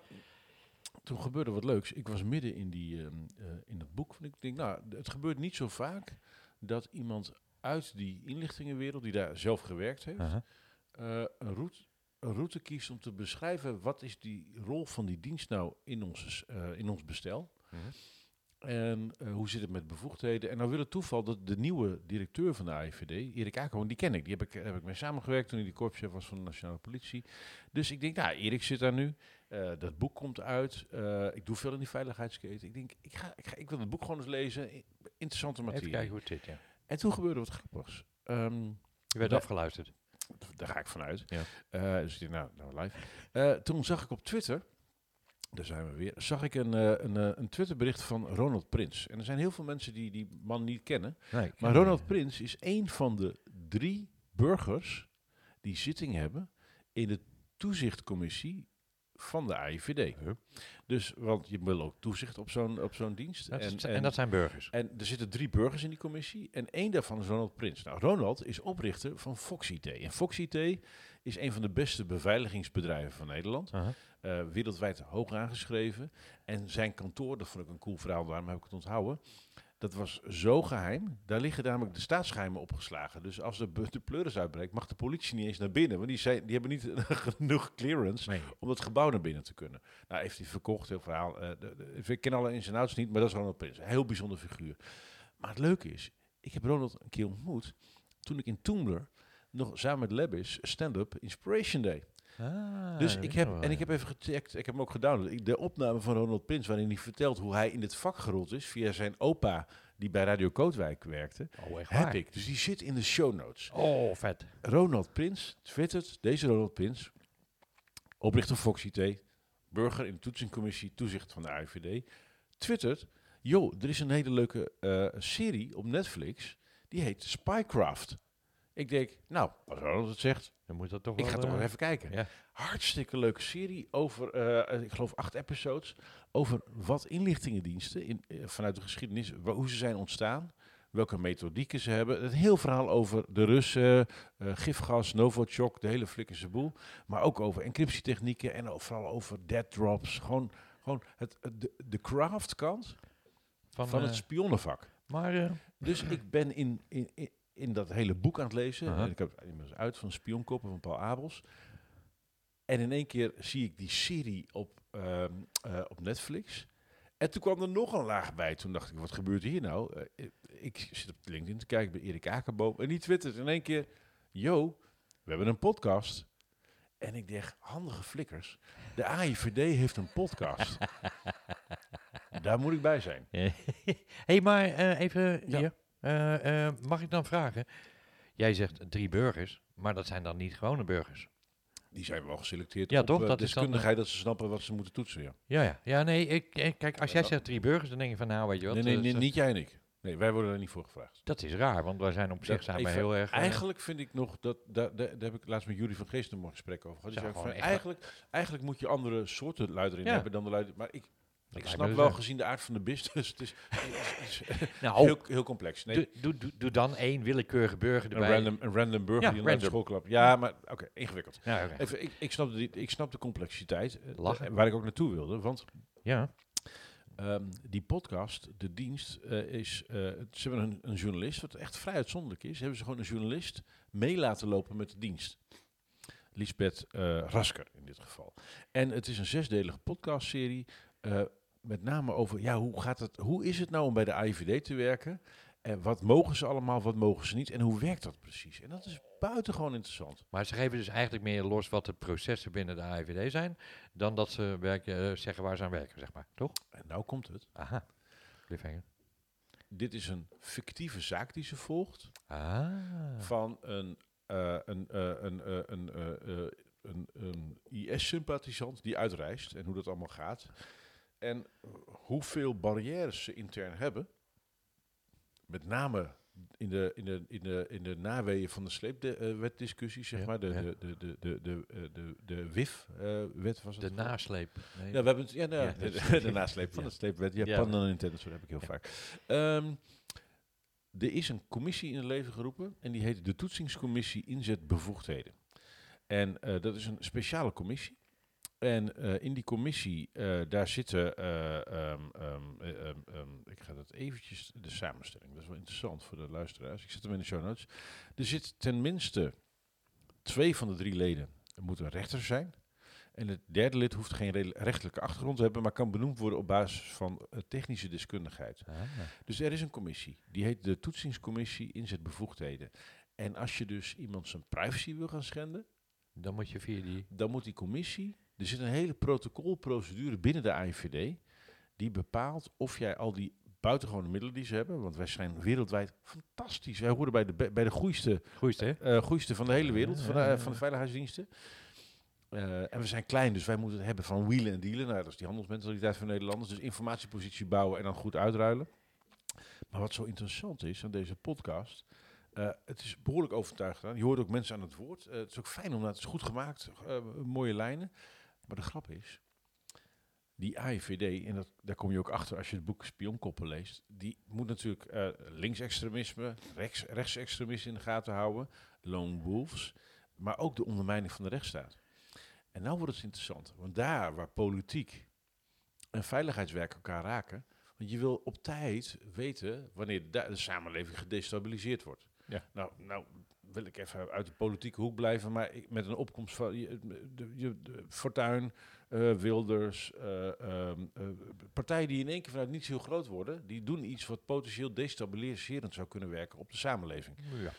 toen gebeurde wat leuks. Ik was midden in, die, ehm, eh, in dat boek. Ik denk, nou, het gebeurt niet zo vaak dat iemand uit die inlichtingenwereld, die daar zelf gewerkt heeft, eh, een, route, een route kiest om te beschrijven wat is die rol van die dienst nou in ons, eh, in ons bestel. Mhm. En eh, hoe zit het met bevoegdheden? En nou wil het toeval dat de nieuwe directeur van de AIVD, Erik Akerhoorn, die ken ik. Die heb ik, heb ik mee samengewerkt toen hij de korpschef was van de Nationale Politie. Dus ik denk, nou, Erik zit daar nu. Eh, dat boek komt uit. Eh, ik doe veel in die veiligheidsketen. Ik denk, ik, ga, ik, ga, ik wil het boek gewoon eens lezen. Interessante Even materie. kijken hoe het zit, ja. En toen gebeurde wat grappigs. Ehm, Je werd afgeluisterd. daar ga ik vanuit. Ja. Dus ik denk, nou, nou live. Toen zag ik op Twitter, daar zijn we weer, zag ik een, eh, een, eh, een Twitterbericht van Ronald Prins. En er zijn heel veel mensen die die man niet kennen. Nee, Maar Ronald Prins is een van de drie burgers die zitting hebben in de toezichtcommissie van de AIVD. Huh? Dus, want je wil ook toezicht op zo'n op zo'n dienst. is- en, dat zijn burgers. En er zitten drie burgers in die commissie. En één daarvan is Ronald Prins. Nou, Ronald is oprichter van Fox IT. En Fox IT is een van de beste beveiligingsbedrijven van Nederland. Eh, wereldwijd hoog aangeschreven. En zijn kantoor, dat vond ik een cool verhaal, daarom heb ik het onthouden. Dat was zo geheim. Daar liggen namelijk de staatsgeheimen opgeslagen. Dus als de, de pleuris uitbreekt, mag de politie niet eens naar binnen. Want die, zijn, die hebben niet genoeg clearance Nee. om dat gebouw naar binnen te kunnen. Nou, heeft hij verkocht, heel verhaal. De, de- ik ken alle ins en outs niet, maar dat is Ronald Prins. Een heel bijzonder figuur. Maar het leuke is, ik heb Ronald een keer ontmoet toen ik in Toomler nog samen met Lebis stand-up Inspiration Day. Ah, dus ik heb, en ik heb even gecheckt, ik heb hem ook gedownload, de opname van Ronald Prins, waarin hij vertelt hoe hij in het vak gerold is via zijn opa, die bij Radio Kootwijk werkte, Oh, echt heb waar? ik. Dus die zit in de show notes. Oh, vet. Ronald Prins twittert, deze Ronald Prins, oprichter Fox IT, burger in de toetsingcommissie toezicht van de AIVD, twittert, joh, er is een hele leuke eh, serie op Netflix, die heet Spycraft. Ik denk, nou, als Ronald het zegt, Dan moet dat toch ik wel... ga toch eh, wel even kijken. ja. Hartstikke leuke serie over, eh, ik geloof acht episodes, over wat inlichtingendiensten in, eh, vanuit de geschiedenis, hoe ze zijn ontstaan, welke methodieken ze hebben. Een heel verhaal over de Russen, gifgas, Novichok, de hele flikkerse boel. Maar ook over encryptietechnieken en vooral over dead drops. Gewoon, gewoon het, het- de, de craft kant Van, van het spionnenvak. maar Dus ik ben in, in, in, in dat hele boek aan het lezen. En ik heb het inmiddels uit van Spionkoppen van Paul Abels. En in één keer zie ik die serie op, ehm, eh, op Netflix. En toen kwam er nog een laag bij. Toen dacht ik, wat gebeurt hier nou? Eh, ik, ik zit op LinkedIn te kijken bij Erik Akerboom. En die twittert in één keer... Yo, we hebben een podcast. En ik dacht, handige flikkers. De AIVD heeft een podcast. Daar moet ik bij zijn. hey, maar eh, even Ja. hier. Eh, eh, mag ik dan vragen? Jij zegt drie burgers, maar dat zijn dan niet gewone burgers. Die zijn wel geselecteerd Ja, op toch? eh, Dat is dan, deskundigheid, dat ze snappen wat ze moeten toetsen, ja. Ja, ja. Ja, nee, ik, ik- kijk, als jij zegt drie burgers, dan denk je van, nou, weet je wat, nee, nee, nee, niet jij en ik. Nee, wij worden er niet voor gevraagd. dat is raar, want wij zijn op zich vind- heel erg... Eigenlijk vind ik nog dat, daar, daar, daar heb ik laatst met Jury van Geest nog een gesprek over gehad. Ja, echt eigenlijk, eigenlijk moet je andere soorten luider in Ja. hebben dan de luider. Maar ik, ik snap me wel dus, gezien de aard van de beest, dus het is, Nou, heel, heel complex. Nee, doe, doe, doe, doe dan één willekeurige burger een, erbij. random, een random burger Ja, die een random. schoolklap. Ja, maar oké, ingewikkeld. Ja. Even, ik, ik, snap de, ik snap de complexiteit, eh, Lachen. eh, waar ik ook naartoe wilde. Want ja. Ehm, die podcast, de dienst, eh, is. eh, ze hebben een, een journalist, wat echt vrij uitzonderlijk is. Hebben ze gewoon een journalist mee laten lopen met de dienst. Lisbeth eh, Rasker in dit geval. En het is een zesdelige podcastserie. Met name over ja, hoe, gaat het, hoe is het nou om bij de AIVD te werken? En wat mogen ze allemaal, wat mogen ze niet? En hoe werkt dat precies? En dat is buitengewoon interessant. Maar ze geven dus eigenlijk meer los wat de processen binnen de AIVD zijn, dan dat ze werken, eh, zeggen waar ze aan werken, zeg maar. Toch? En nou komt het. Aha. Cliffhanger. Dit is een fictieve zaak die ze volgt. Ah. van een, eh, een, eh, een, een, eh, een, een IS-sympathisant die uitreist en hoe dat allemaal gaat. En hoeveel barrières ze intern hebben. Met name in de, in de, in de, in de naweeën van de sleepwetdiscussie, zeg maar. De, de, de, de, de, de, de, WIF-wet was het. De nasleep. Nee. Ja, we hebben het, ja, nou, Ja, de, de, nasleep van de sleepwet. Ja, pan dan Nintendo, dat heb ik heel vaak. Ehm, er is een commissie in het leven geroepen en die heet de Toetsingscommissie Inzet Bevoegdheden. En eh, dat is een speciale commissie. En eh, in die commissie, eh, daar zitten, eh, ehm, ehm, eh, ehm, ik ga dat eventjes, de samenstelling, dat is wel interessant voor de luisteraars. Ik zet hem in de show notes. Er zit tenminste twee van de drie leden moeten rechters zijn. En het derde lid hoeft geen re- rechtelijke achtergrond te hebben, maar kan benoemd worden op basis van technische deskundigheid. Ah, Dus er is een commissie, die heet de Toetsingscommissie Inzetbevoegdheden. En als je dus iemand zijn privacy wil gaan schenden, dan moet je via die... dan moet die commissie, er zit een hele protocolprocedure binnen de AIVD, die bepaalt of jij al die buitengewone middelen die ze hebben, want wij zijn wereldwijd fantastisch. Wij horen bij de, bij de goeiste, goeiste van de hele wereld, van de, van de veiligheidsdiensten. Eh, en we zijn klein, dus wij moeten het hebben van wielen en dealen. Nou, dat is die handelsmentaliteit van Nederlanders. Dus informatiepositie bouwen en dan goed uitruilen. Maar wat zo interessant is aan deze podcast, het is behoorlijk overtuigd gedaan. Je hoort ook mensen aan het woord. Het is ook fijn omdat het is goed gemaakt, mooie lijnen. Maar de grap is, die AIVD, en dat, daar kom je ook achter als je het boek Spionkoppen leest, die moet natuurlijk eh, linksextremisme, rechts, rechtsextremisme in de gaten houden, lone wolves, maar ook de ondermijning van de rechtsstaat. En nou wordt het interessant, want daar waar politiek en veiligheidswerk elkaar raken, want je wil op tijd weten wanneer de, de samenleving gedestabiliseerd wordt. Ja. Nou, nou wil ik even uit de politieke hoek blijven, maar ik, met een opkomst van je, de, Fortuyn, eh, Wilders, eh, ehm, eh, partijen die in één keer vanuit niet zo groot worden, die doen iets wat potentieel destabiliserend zou kunnen werken op de samenleving. Ja.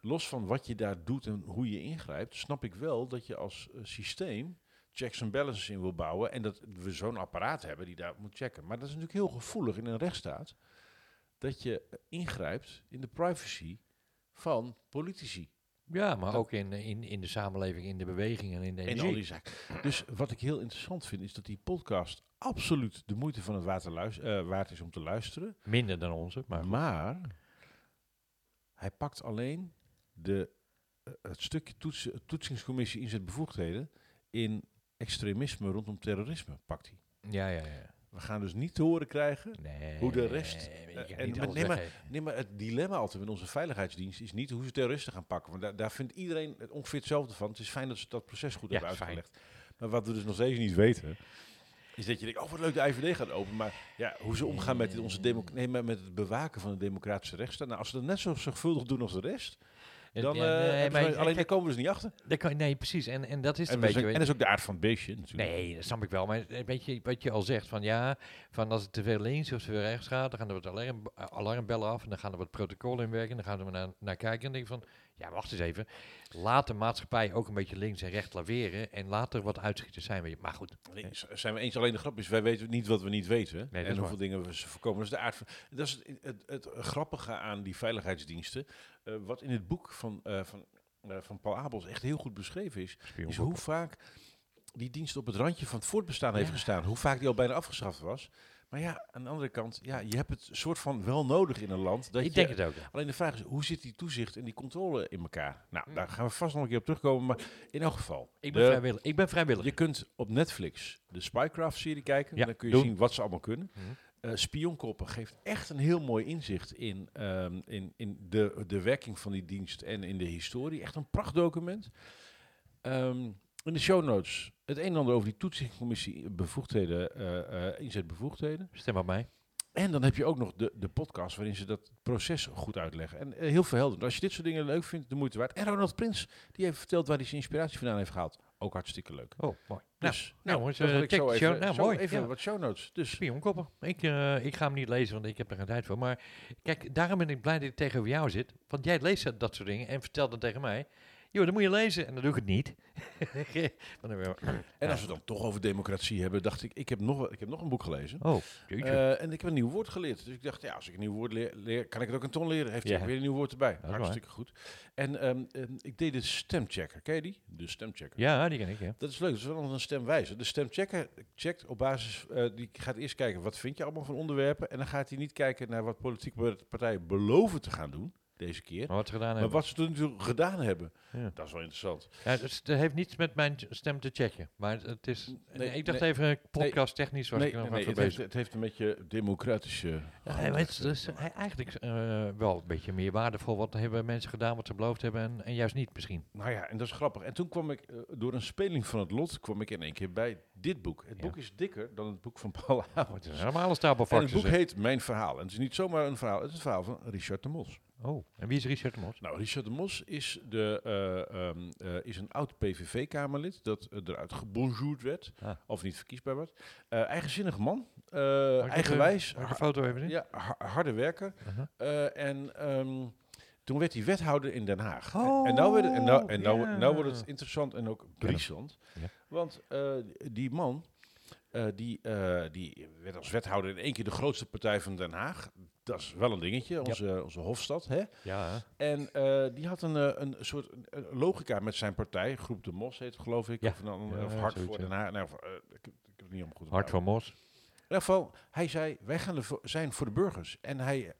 Los van wat je daar doet en hoe je ingrijpt, snap ik wel dat je als systeem checks en balances in wil bouwen en dat we zo'n apparaat hebben die daar moet checken. Maar dat is natuurlijk heel gevoelig in een rechtsstaat dat je ingrijpt in de privacy van politici. Ja, maar Dat- ook in, in, in de samenleving, in de beweging en in de energie. al die zaken. Dus wat ik heel interessant vind, is dat die podcast absoluut de moeite van het water eh, waard is om te luisteren. Minder dan onze, maar. Maar hij pakt alleen de, eh, het stukje toets, toetsingscommissie inzetbevoegdheden in extremisme rondom terrorisme, pakt hij. Ja, ja, ja. We gaan dus niet te horen krijgen. Nee, Hoe de rest, je eh, en- maar nee, maar-. Nee, maar het dilemma altijd met onze veiligheidsdienst is niet hoe ze terroristen gaan pakken. Want daar, daar vindt iedereen het ongeveer hetzelfde van. Het is fijn dat ze dat proces goed Ja, hebben fijn. uitgelegd. Maar wat we dus nog steeds niet weten, is dat je denkt, oh wat leuk, de IVD gaat open. Maar ja, hoe ze omgaan met, dit, onze nee, maar met het bewaken van de democratische rechtsstaat. Nou, als ze dat net zo zorgvuldig doen als de rest, dan eh, nee, maar alleen daar komen we dus niet achter. kan, nee, precies. En, en dat is En, een is beetje... ook- en dat is ook de aard van het beestje natuurlijk. Nee, dat snap ik wel. Maar eh, weet je wat je al zegt? Van ja, van als het te veel links of te veel rechts gaat, dan gaan er wat alarm, alarmbellen af en dan gaan er wat protocollen in werken. Dan gaan we naar, naar kijken en denk van, ja, wacht eens even. Laat de maatschappij ook een beetje links en rechts laveren en laat er wat uitschieters zijn. je. Maar goed, Nee, zijn we eens. Alleen de grap is, wij weten niet wat we niet weten. dat en hoeveel waar. dingen we ze voorkomen. Dat is de aard van. Dat is het, het, het grappige aan die veiligheidsdiensten. Eh, wat in het boek van, eh, van, eh, van Paul Abels echt heel goed beschreven is. Is hoe vaak die dienst op het randje van het voortbestaan heeft gestaan. Hoe vaak die al bijna afgeschaft was. Maar ja, aan de andere kant, ja, je hebt het soort van wel nodig in een land. Dat ik je, denk het ook. ja. Alleen de vraag is, hoe zit die toezicht en die controle in elkaar? Nou, Hmm. daar gaan we vast nog een keer op terugkomen. Maar in elk geval. Ik ben de- vrijwillig. Ik ben vrijwillig. je kunt op Netflix de Spycraft-serie kijken. Ja, dan kun je doen. zien wat ze allemaal kunnen. Mhm. Eh Spionkoppen geeft echt een heel mooi inzicht in, ehm, in, in de, de werking van die dienst en in de historie. Echt een prachtdocument. Ehm, in de show notes het een en ander over die toetsingscommissie bevoegdheden, eh, eh, inzetbevoegdheden. Stem op mij. En dan heb je ook nog de, de podcast waarin ze dat proces goed uitleggen. En eh, heel verhelderend. Als je dit soort dingen leuk vindt, de moeite waard. En Ronald Prins, die heeft verteld waar hij zijn inspiratie vandaan heeft gehaald. Ook hartstikke leuk. Oh, mooi. Dus, nou, nou, check zo even, show- nou, zo mooi, even ja. wat show notes. Dus Spionkoppen. Ik, eh, ik ga hem niet lezen, want ik heb er geen tijd voor. Maar kijk, daarom ben ik blij dat ik tegenover jou zit. Want jij leest dat, dat soort dingen en vertelt dat tegen mij. Joh, dan moet je lezen. En dan doe ik het niet. En als we dan toch over democratie hebben, dacht ik, ik heb nog, ik heb nog een boek gelezen. Oh. Eh, en ik heb een nieuw woord geleerd. Dus ik dacht, ja, als ik een nieuw woord leer, leer kan ik het ook een ton leren. Heeft hij weer een nieuw woord erbij. waar. Hartstikke goed. En ehm, ehm, ik deed de stemchecker. Ken je die? De stemchecker. ja, die ken ik, ja. Dat is leuk. Dat is wel een stemwijzer. De stemchecker checkt op basis, eh, die gaat eerst kijken wat vind je allemaal van onderwerpen. En dan gaat hij niet kijken naar wat politieke partijen beloven te gaan doen deze keer. Maar wat ze gedaan Maar hebben. wat ze toen natuurlijk gedaan hebben. Ja. Dat is wel interessant. Ja, het, is- het heeft niets met mijn stem te checken. Maar het is... Nee, ik dacht nee. even, podcast technisch was Nee, ik nog nee, het, heeft, het heeft een beetje democratische... Ja, hij weet, dus hij- eigenlijk eh, wel een beetje meer waardevol. Wat hebben mensen gedaan wat ze beloofd hebben en, en juist niet misschien. Nou ja, en dat is grappig. En toen kwam ik, eh, door een speling van het lot, kwam ik in één keer bij dit boek. Het Ja. boek is dikker dan het boek van Paul het is helemaal een stapel En het boek heet Mijn Verhaal. En het is niet zomaar een verhaal, het is het verhaal van Richard de Mos. Oh, en wie is Richard de Mos? Nou, Richard de Mos is, de, eh, ehm, eh, is een oud PVV-kamerlid dat eruit gebonjourd werd, Ah. of niet verkiesbaar werd. Eh, eigenzinnig man, eigenwijs, even- foto even zien? ja, ha- harde werker. Eh, en ehm, toen werd hij wethouder in Den Haag. Oh, en nou, werd, en nou, en nou, ja. nou wordt het interessant en ook briesend. Ja. Want die man, die, die werd als wethouder in één keer de grootste partij van Den Haag. Dat is wel een dingetje, onze, onze Hofstad. Hè? Ja? En eh, die had een, eh, een soort logica met zijn partij. Groep de Mos heet het, geloof ik. Ja. Of, dan, Ja, of Hart zoiets, voor. Den Haag. Nou, of, eh, ik, ik heb het niet om goed Hart van Mos. in ieder geval, hij zei, wij gaan er zijn voor de burgers. En hij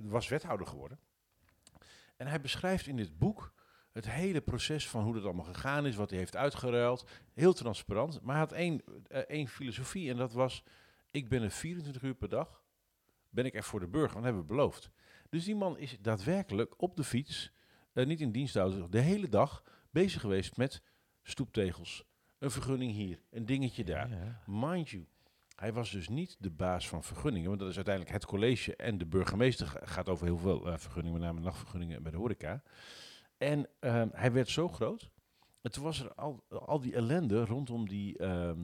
was wethouder geworden. En hij beschrijft in dit boek het hele proces van hoe dat allemaal gegaan is, wat hij heeft uitgeruild. Heel transparant. Maar hij had één, één filosofie en dat was, ik ben er 24 uur per dag, ben ik er voor de burger, want dat hebben we beloofd. Dus die man is daadwerkelijk op de fiets, eh, niet in dienstauto, de hele dag bezig geweest met stoeptegels, een vergunning hier, een dingetje daar. Ja. Mind you, hij was dus niet de baas van vergunningen, want dat is uiteindelijk het college en de burgemeester ga- gaat over heel veel eh, vergunningen, met name nachtvergunningen bij de horeca. En ehm, hij werd zo groot. En toen was er al, al die ellende rondom die, ehm,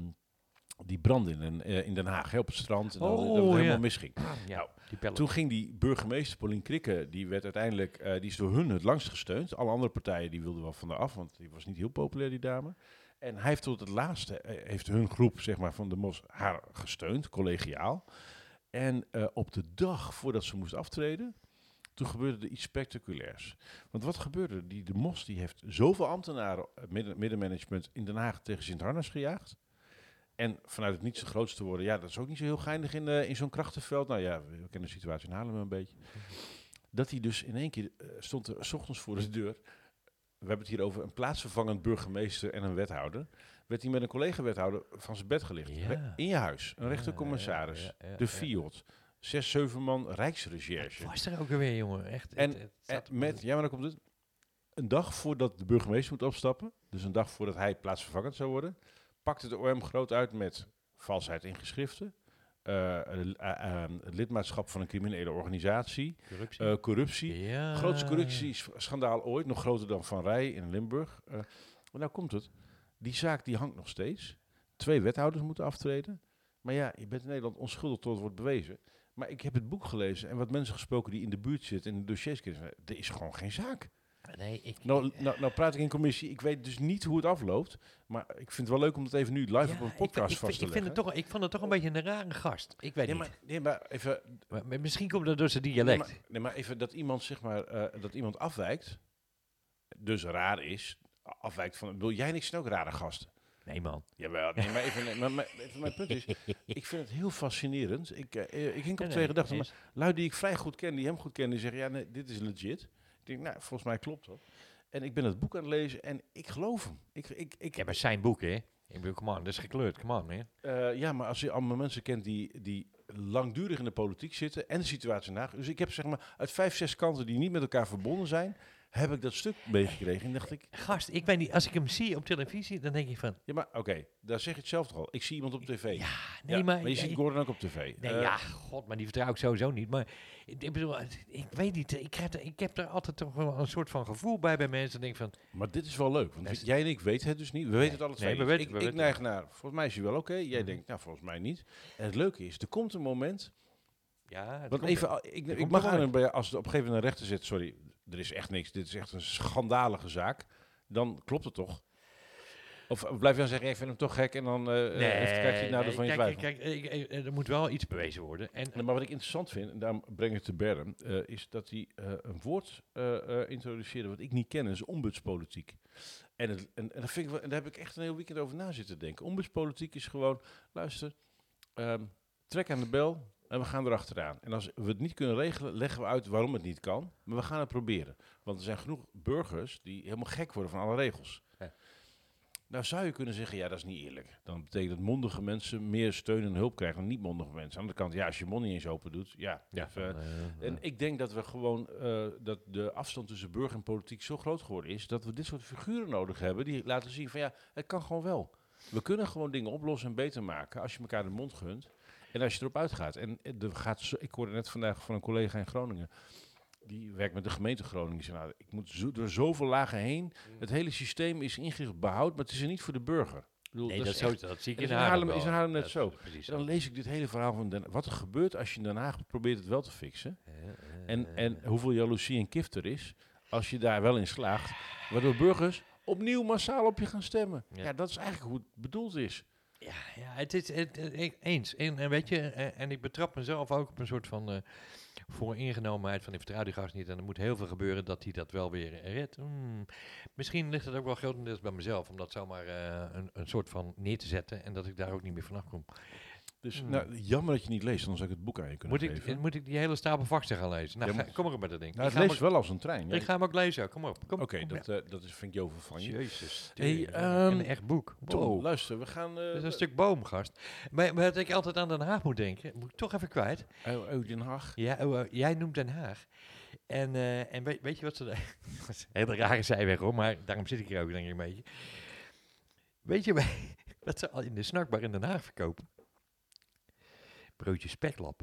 die branden in, eh, in Den Haag, hè, op het strand. En dat, Oh, dat het helemaal ja. misging. ja, Nou, die. Toen ging die burgemeester Paulien Krikke, die werd uiteindelijk, eh, die is door hun het langst gesteund. Alle andere partijen die wilden wel van haar af, want die was niet heel populair, die dame. En hij heeft tot het laatste, eh, heeft hun groep zeg maar, van de Mos haar gesteund, collegiaal. En op de dag voordat ze moest aftreden, toen gebeurde er iets spectaculairs. Want wat gebeurde? Die, de Mos die heeft zoveel ambtenaren, midden, middenmanagement in Den Haag tegen Sint-Harnas gejaagd. En vanuit het niets de grootste worden, ja, dat is ook niet zo heel geinig in, eh, in zo'n krachtenveld. Nou ja, we kennen de situatie in Haarlem een beetje. Dat hij dus in één keer eh, stond er 's ochtends voor de deur. We hebben het hier over een plaatsvervangend burgemeester en een wethouder. Werd hij met een collega-wethouder van zijn bed gelicht. Ja. In je huis. Een rechtercommissaris. Ja, ja, ja, de ja. FIOD. Zes, zeven man Rijksrecherche. Was er ook alweer, jongen? Echt. En- het- het En zat- met, ja, maar dan komt het. Een dag voordat de burgemeester moet opstappen, dus een dag voordat hij plaatsvervangend zou worden, pakte de OM groot uit met valsheid in geschriften, eh, eh, eh, het lidmaatschap van een criminele organisatie, corruptie. corruptie. ja. Grootste corruptieschandaal ooit, nog groter dan Van Rij in Limburg. Maar nou komt het. Die zaak die hangt nog steeds. Twee wethouders moeten aftreden. Maar ja, je bent in Nederland onschuldig tot het wordt bewezen. Maar ik heb het boek gelezen en wat mensen gesproken die in de buurt zitten en de dossiers kennen. Er is gewoon geen zaak. Nee, ik... Nou, nou, nou praat ik in commissie. Ik weet dus niet hoe het afloopt. Maar ik vind het wel leuk om het even nu live Ja, op een podcast ik, vast te ik, vind het toch, ik vond het toch een beetje een rare gast. Ik weet nee, niet. maar, nee, maar even, Maar, maar misschien komt dat door zijn nee, dialect. maar, nee, maar even dat iemand zeg maar eh, dat iemand afwijkt, dus raar is, afwijkt van. Wil jij niks ook rare gasten? Nee, man. Jawel, nee, maar even, nee, maar, maar even mijn punt is, ik vind het heel fascinerend. Ik, eh, ik hink op Nee, twee nee, gedachten, maar lui die ik vrij goed ken, die hem goed kennen, die zeggen, ja, nee, dit is legit. Denk, nou, volgens mij klopt dat. En ik ben het boek aan het lezen en ik geloof hem. Ik, ik, ik, heb zijn boek, hè. Ik bedoel, come on, dat is gekleurd. Come on, man. Eh, ja, maar als je allemaal mensen kent die, die langdurig in de politiek zitten en de situatie na. Dus ik heb zeg maar uit vijf, zes kanten die niet met elkaar verbonden zijn, heb ik dat stuk meegekregen. En dacht ik, Gast, ik weet niet, als ik hem zie op televisie, dan denk ik van... ja, maar oké, daar zeg je het zelf toch al. Ik zie iemand op tv. Ja, nee, Ja, maar... je ziet Gordon ook op tv. Nee, Eh, ja, god, maar die vertrouw ik sowieso niet. Maar ik ik bedoel, ik weet niet, ik, krijg er, ik heb er altijd toch wel een soort van gevoel bij bij mensen. Denk van, Maar dit is wel leuk, want is- jij en ik weten het dus niet. We weten het alle twee Nee, we weten- ik, we ik weten neig naar, volgens mij is hij wel oké. Jij Mhm. denkt, nou, volgens mij niet. En het leuke is, er komt een moment ja, Want even, ik, ik mag aan bij als het op een gegeven moment een rechter zit, sorry, er is echt niks, dit is echt een schandalige zaak, dan klopt het toch? Of eh, blijf je dan zeggen, ik vind hem toch gek en dan eh Nee, nee, krijg je het nadeel nee, van je kijk, twijfel. kijk, ik- ik- er moet wel iets bewezen worden. En, Nee, maar wat ik interessant vind, en daarom breng ik het te Berm, eh, is dat hij eh, een woord eh, eh, introduceerde wat ik niet ken, is ombudspolitiek. En, het, en, en, dat vind ik wel, en daar heb ik echt een heel weekend over na zitten denken. Ombudspolitiek is gewoon, luister, ehm, trek aan de bel en we gaan erachteraan. En als we het niet kunnen regelen, leggen we uit waarom het niet kan, maar we gaan het proberen. Want er zijn genoeg burgers die helemaal gek worden van alle regels. Ja. Nou zou je kunnen zeggen, ja, dat is niet eerlijk. Dan betekent dat mondige mensen meer steun en hulp krijgen dan niet mondige mensen. Aan de andere kant, ja, als je mond niet eens open doet, ja. ja, eh, en ik denk dat we gewoon, eh, dat de afstand tussen burger en politiek zo groot geworden is, dat we dit soort figuren nodig hebben die laten zien van ja, het kan gewoon wel. We kunnen gewoon dingen oplossen en beter maken als je elkaar de mond gunt. En als je erop uitgaat. En eh, er gaat zo, ik hoorde net vandaag van een collega in Groningen. Die werkt met de gemeente Groningen. Zei, nou, ik moet zo, door zoveel lagen heen. Het hele systeem is ingericht behoud, maar het is er niet voor de burger. Ik bedoel, Nee, dat dat, is zo, echt- dat zie ik in Haarlem is in. Haarlem net Dat zo. En dan lees ik dit hele verhaal van Den, wat er gebeurt als je in Den Haag probeert het wel te fixen. En, en hoeveel jaloezie en kift er is als je daar wel in slaagt. Waardoor burgers opnieuw massaal op je gaan stemmen. Ja. Ja, dat is eigenlijk hoe het bedoeld is. Ja, ja het is het, eens. En, en weet je, en, en ik betrap mezelf ook op een soort van eh vooringenomenheid van ik vertrouw die gast niet. En er moet heel veel gebeuren dat hij dat wel weer redt. Hmm. Misschien ligt het ook wel grotendeels bij mezelf om dat zomaar eh, een, een soort van neer te zetten en dat ik daar ook niet meer vanaf kom. Dus Hmm. nou, jammer dat je niet leest, anders zou ik het boek aan je kunnen Moet ik, geven. moet ik die hele stapel vaksen gaan lezen? Nou, Ja, ga- maar- kom er met dat ding. nou, ik, het ga leest wel als een trein. Ja. ik ga hem ook lezen. Kom op. Kom, Oké, kom, dat, eh, dat is, vind ik Jovel van je. Jezus. Hey, ehm, een echt boek. Tom, Wow. luister, we gaan... eh, Dat is een stuk boomgast. Maar, maar wat ik altijd aan Den Haag moet denken, moet ik toch even kwijt. Oh, oh, Den Haag. Ja, oh, eh, jij noemt Den Haag. En, eh, en weet, weet je wat ze... dat hele rare zijweg hoor, maar daarom zit ik hier ook denk ik een beetje. Weet je wat ze al in de snackbar in Den Haag verkopen? Broodje speklap.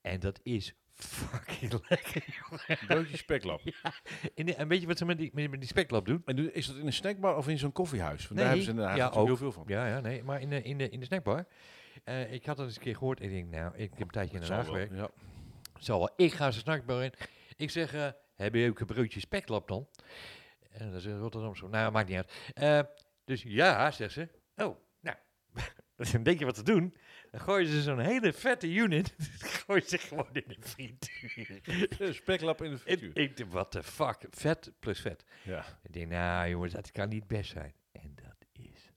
En dat is fucking lekker, jongen. Broodje speklap. In de- en weet je wat ze met die, met, met die speklap doen? En is dat in een snackbar of in zo'n koffiehuis? Want Nee, daar hebben ze in Den Haag ja, ook. heel veel van. Ja, ja, nee, maar in de, in de, in de snackbar. Eh, ik had dat eens een keer gehoord en ik denk, nou, ik heb een tijdje in wel, gewerkt. ja. Zal wel. Ik ga ze snackbar in. Ik zeg, eh, heb je ook een broodje speklap dan? En dan zegt Rotterdam zo, nou, maakt niet uit. Eh, dus ja, zegt ze. Oh, nou, dan denk je wat te doen. Dan gooien ze zo'n hele vette unit, gooien ze gewoon in de frituur. Speklap in de frituur. ik denk, what the fuck, vet plus vet. Ja. Ik denk, nou jongens, dat kan niet best zijn. En dat is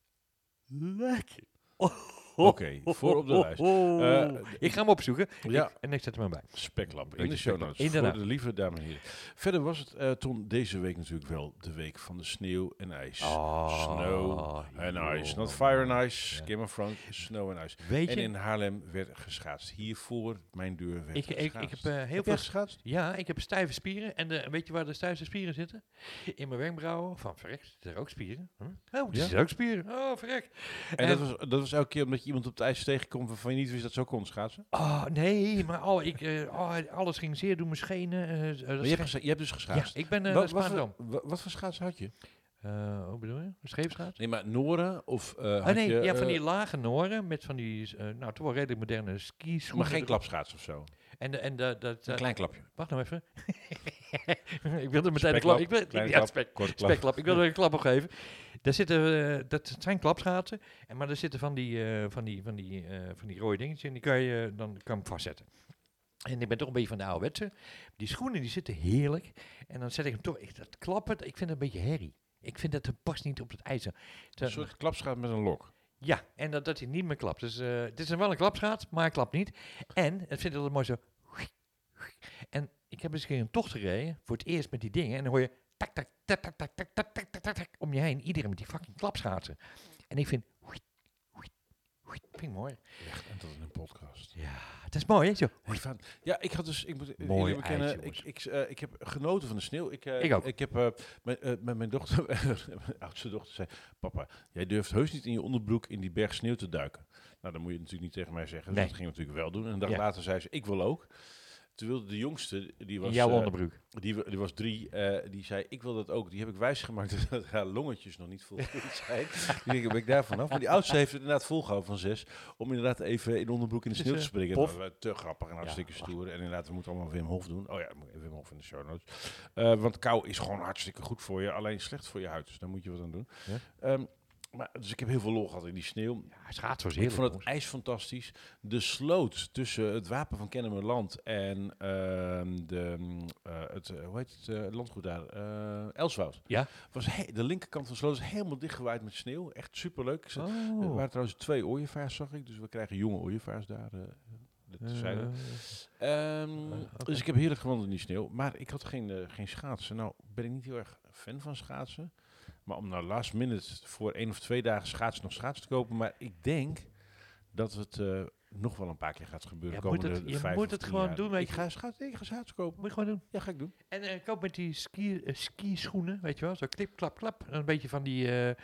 lekker. Oh, Oké, voor op de lijst. Eh, ik ga hem opzoeken. Ja. Ik- en ik zet hem erbij. Speklap in de show notes. Inderdaad. Voor de lieve dames en heren. Verder was het, eh Ton, deze week natuurlijk wel de week van de sneeuw en ijs. Oh, Snow en joh. Not fire and ice. Ja. Game of Thrones, snow en ice. Weet En je, in Haarlem werd geschaatst. Hier voor mijn deur werd ik, ik, ik heb eh, heel Heb veel... geschaatst? Ja, ik heb stijve spieren. En de, weet je waar de stijve spieren zitten? In mijn wenkbrauwen. Van verrek, zitten er ook spieren? Oh, er Ja? zitten ook spieren. Oh, verrek. En dat was, dat was elke keer omdat je iemand op het ijs tegenkomt waarvan je niet wist dat zo kon schaatsen? Oh, nee, maar oh, ik, eh, oh, alles ging zeer door mijn schenen. eh, eh, je, hebt gescha- je hebt dus ja, geschaatst. ik ben uh, wat, wat, Spaandam. voor, wa- wat voor schaatsen had je? Eh, hoe bedoel je? Scheepschaat? Nee, maar Noren of eh Oh had nee, je, ja, van eh, die lage noren met van die, eh, nou toch wel redelijk moderne skischoenen. Maar geen klapschaats of zo. En, de, en de, dat, Een eh, klein klapje. wacht nou even. ik wilde meteen een klap. Ik wil, ja, klap, spek, klap. Ik wilde er een klap op geven. Daar zitten, eh, dat zijn klapschaatsen. En, maar er zitten van die, eh, van die, van die, eh, van die rode dingetjes en die kan je dan kan je vastzetten. En ik ben toch een beetje van de ouderwetse. Die schoenen die zitten heerlijk. En dan zet ik hem toch, ik, dat klappen, ik vind het een beetje herrie. Ik vind dat het past niet op het ijzer. Een soort klapschaat met een lok. Ja, en dat, dat hij niet meer klapt. Dus eh het is wel een klapschaat, maar hij klapt niet. En, het vind ik altijd mooi zo... En ik heb eens een keer een tocht gereden, voor het eerst met die dingen. En dan hoor je tak, tak, tak, tak, tak, tak, tak, tak, tak, tak, tak, om je heen. Iedereen met die fucking klapschaatsen. En ik vind... Vind ik mooi. Echt, en dat in een podcast. Ja, het is mooi, hè? Zo. Hey, van- ja, ik had dus, ik moet Mooi bekennen, ik, ik, eh, ik heb genoten van de sneeuw. Ik, eh, Ik ook. Ik heb eh, met, met mijn dochter, mijn oudste dochter zei, papa, jij durft heus niet in je onderbroek in die berg sneeuw te duiken. Nou, dan moet je natuurlijk niet tegen mij zeggen. Dus Nee. dat ging natuurlijk wel doen. En een dag Ja. later zei ze, ik wil ook. Toen wilde de jongste, die was, jouw eh, onderbroek. die, wa- die was drie, eh, die zei, ik wil dat ook. Die heb ik wijsgemaakt dat haar longetjes nog niet vol zijn. die denk ik, ben ik daar vanaf. Maar die oudste heeft het inderdaad volgehouden van zes. Om inderdaad even in onderbroek in de Dus, sneeuw te eh, springen. Was te grappig en hartstikke Ja, stoer. En inderdaad, we moeten allemaal Wim Hof doen. Oh ja, Wim Hof in de show notes. Want kou is gewoon hartstikke goed voor je. Alleen slecht voor je huid. Dus daar moet je wat aan doen. Ja. Ehm, maar, dus ik heb heel veel lol gehad in die sneeuw. Ja, schaats was Ik vond het jongens. ijs fantastisch. De sloot tussen het Wapen van Kennemerland en ehm, de, mm, eh, het, eh, hoe heet het eh, landgoed daar? Elswoud. Ja. Was de linkerkant van de sloot is helemaal dichtgewaaid met sneeuw. Echt superleuk. Ik zat- Er Oh. waren trouwens twee ooievaars, zag ik. Dus we krijgen jonge ooievaars daar. eh. Eh, Ehm, eh, oké. Dus ik heb heerlijk gewandeld in die sneeuw. Maar ik had geen, geen schaatsen. Nou ben ik niet heel erg fan van schaatsen. Maar om nou last minute voor één of twee dagen schaatsen nog schaatsen te kopen. Maar ik denk dat het eh, nog wel een paar keer gaat gebeuren. Ja, moet komende het- je vijf moet of het gewoon jaar. doen, weet Ik je. ga schaatsen, ik ga schaatsen kopen. Moet je gewoon doen. Ja, ga ik doen. En eh, koop met die ski, eh, skischoenen, weet je wel, zo klip, klap, klap. En Een beetje van die, jij-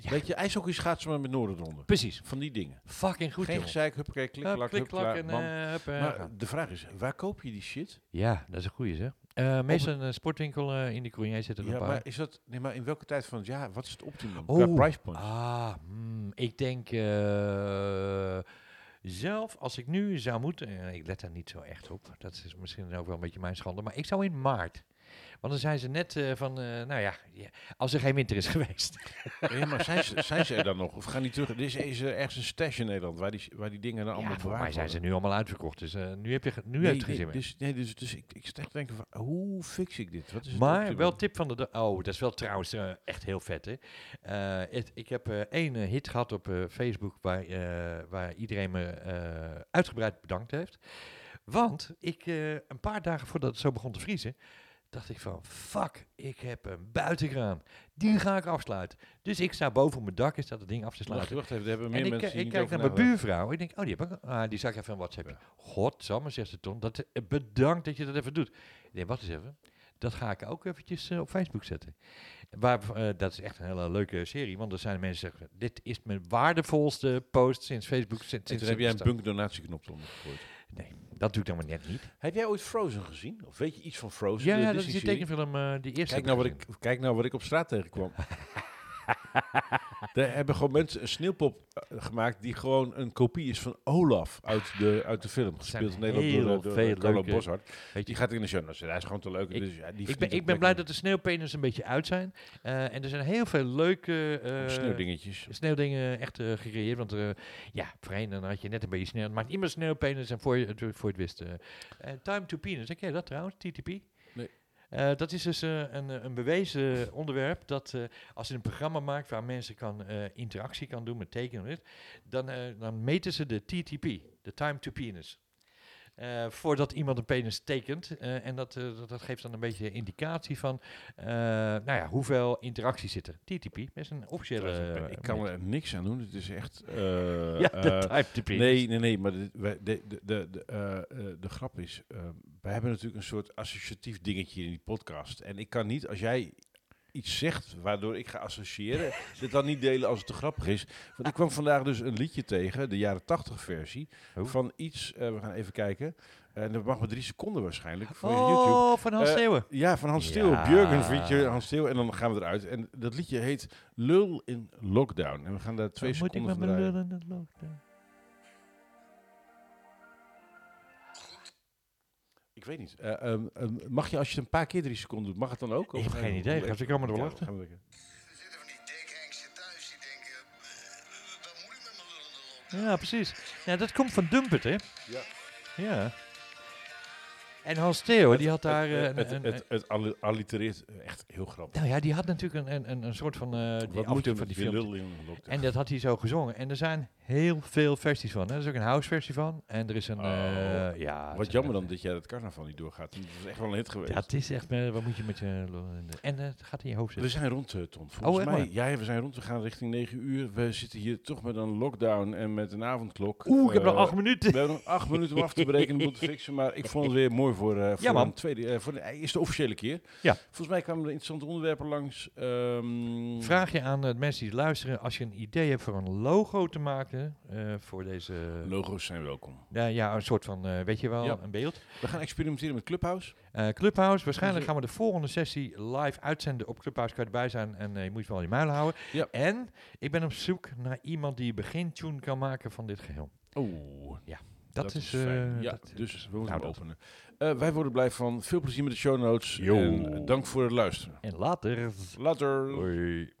ja, Weet je, ijshockey schaatsen maar met Noorderronde. precies. Van die dingen. Fucking goed, Geen gezeik, huppakee, klik, Hup, klak, klik, hup, klak klaar, en bam. hup, Maar de vraag is, waar koop je die shit? Ja, dat is een goeie, zeg. Eh meestal een sportwinkel eh, in die Courrier zit er Ja, een paar. maar is dat, nee, maar in welke tijd van het jaar, wat is het optimum? Oh, Qua price point. Ah, hmm, ik denk eh, zelf, als ik nu zou moeten, eh, ik let daar niet zo echt op, dat is misschien ook wel een beetje mijn schande, maar ik zou in maart. Want dan zijn ze net eh, van, eh, nou ja, ja, als er geen winter is geweest. Ja, maar zijn ze, zijn ze er dan nog? Of gaan die terug? Er is, is er ergens een stash in Nederland waar die, waar die dingen dan allemaal ja, voor mij zijn ze nu allemaal uitverkocht, dus eh, nu heb je, nu Nee, meer. dus, nee, dus, dus ik, ik echt te denken van, hoe fix ik dit? Wat is het Maar wel tip van de. Oh, dat is wel trouwens echt heel vet, hè. Het- ik heb één hit gehad op Facebook waar, waar iedereen me uitgebreid bedankt heeft. Want ik, een paar dagen voordat het zo begon te vriezen, dacht ik van, fuck, ik heb een buitenkraan. Die ga ik afsluiten. Dus ik sta boven op mijn dak, is dat het ding af te sluiten. wacht even, hebben meer En ik, mensen ik niet kijk naar mijn buurvrouw. Ik denk, oh, die heb ik. Ah, die zag ik even een WhatsApp. Godsamme, zegt ze Ton. Dat, eh, bedankt dat je dat even doet. Ik denk, wat eens even. Dat ga ik ook eventjes eh, op Facebook zetten. Waar, eh, dat is echt een hele leuke serie. Want er zijn mensen die zeggen, dit is mijn waardevolste post sinds Facebook. Sinds, En sinds heb jij een bunk donatieknop gegooid. Nee, dat doe ik dan maar net niet. Heb jij ooit Frozen gezien? Of weet je iets van Frozen? Ja, dat is die tekenfilm, eh, die eerste. Kijk nou, wat ik, kijk nou wat ik op straat tegenkwam. Daar hebben gewoon mensen een sneeuwpop eh, gemaakt die gewoon een kopie is van Olaf uit de, uit de film. Gespeeld in Nederland door, eh, door, Carlo Boshart. Die gaat in de show. Hij is gewoon te leuk. Ik- dus, ja, die ik ben, ik ben blij dat de sneeuwpenis een beetje uit zijn. Eh, en er zijn heel veel leuke eh, sneeuwdingetjes. sneeuwdingen echt eh, gecreëerd. Want ja, voorheen dan had je net een beetje sneeuw. Het maakt iemand sneeuwpenis en voor je, voor je het wist. time to penis, ken je dat trouwens? TTP? Eh, dat is dus eh, een, eh, een bewezen onderwerp dat als je een programma maakt waar mensen kan, interactie kan doen met tekenen, dan, dan meten ze de TTP, de time to penis. Eh, voordat iemand een penis tekent. Eh, en dat, eh, dat, dat geeft dan een beetje indicatie van nou ja, hoeveel interactie zit er. TTP is een officiële. Ik kan er niks aan doen. Het is echt... Ja, de penis. Nee, nee, nee, maar de, de, de, de, de, de grap is, wij hebben natuurlijk een soort associatief dingetje in die podcast. En ik kan niet, als jij iets zegt waardoor ik ga associëren, dit dan niet delen als het te grappig is. Want ik kwam vandaag dus een liedje tegen, de jaren 80 versie, Oh. van iets, eh, we gaan even kijken, en dat mag maar drie seconden waarschijnlijk, voor YouTube. Oh, van Hans Eh, Steeuwen. Ja, van Hans Steeuwen. Ja. Björgen feature Hans Steeuwen. En dan gaan we eruit. En dat liedje heet Lul in Lockdown. En we gaan daar twee Dan moet ik seconden met mijn lul in de lockdown. Ik weet niet. Eh, ehm, ehm, mag je als je het een paar keer drie seconden doet, mag het dan ook? Ik heb geen idee. een Ga ik allemaal Ja, wel wachten. gaan we lekker. Er zitten van die dikhengsten thuis die denken, eh, wat moet ik met mijn lullende lockdown? Ja, precies. Ja, dat komt van Dumpert, hè? Ja. Ja. En Hans Theo, die had daar... eh, Het, het, een- het, allitereert echt heel grappig. nou ja, die had natuurlijk een, een- een, soort van... eh die Wat moet je van die film. En dat had hij zo gezongen. En er zijn heel veel versies van. Hè. Er is ook een house versie van. En er is een... Oh. eh, ja, Wat jammer dan dat jij dat carnaval niet doorgaat. Dat is echt wel een hit geweest. Ja, het is echt... eh, wat moet je met je... En eh, het gaat in je hoofd We zitten. zijn rond, eh, Ton. Volgens echt mij, ja, we zijn rond. We gaan richting 9 uur. We zitten hier toch met een lockdown en met een avondklok. Oeh, ik heb nog Eh, acht minuten. We hebben nog acht minuten om af te breken en de boel te fixen. Maar ik vond het weer mooi voor, eh voor Ja, man. een tweede, eh, voor de eerste officiële keer. Ja. Volgens mij kwamen er interessante onderwerpen langs. Ehm, Vraag je aan de mensen die luisteren, als je een idee hebt voor een logo te maken eh, voor deze... Logo's zijn welkom. Ja, ja, een soort van, eh, weet je wel, Ja. een beeld. We gaan experimenteren met Clubhouse. Eh, Clubhouse, waarschijnlijk gaan we de volgende sessie live uitzenden op Clubhouse. Kan je erbij zijn en eh, je moet je wel in je muil houden. Ja. En ik ben op zoek naar iemand die begintune kan maken van dit geheel. Oeh, Dat, is... eh, ja, dat- dus we moeten nou, openen. Eh, wij worden blij van. Veel plezier met de show notes. Yo. En dank voor het luisteren. En later. Later. Hoi.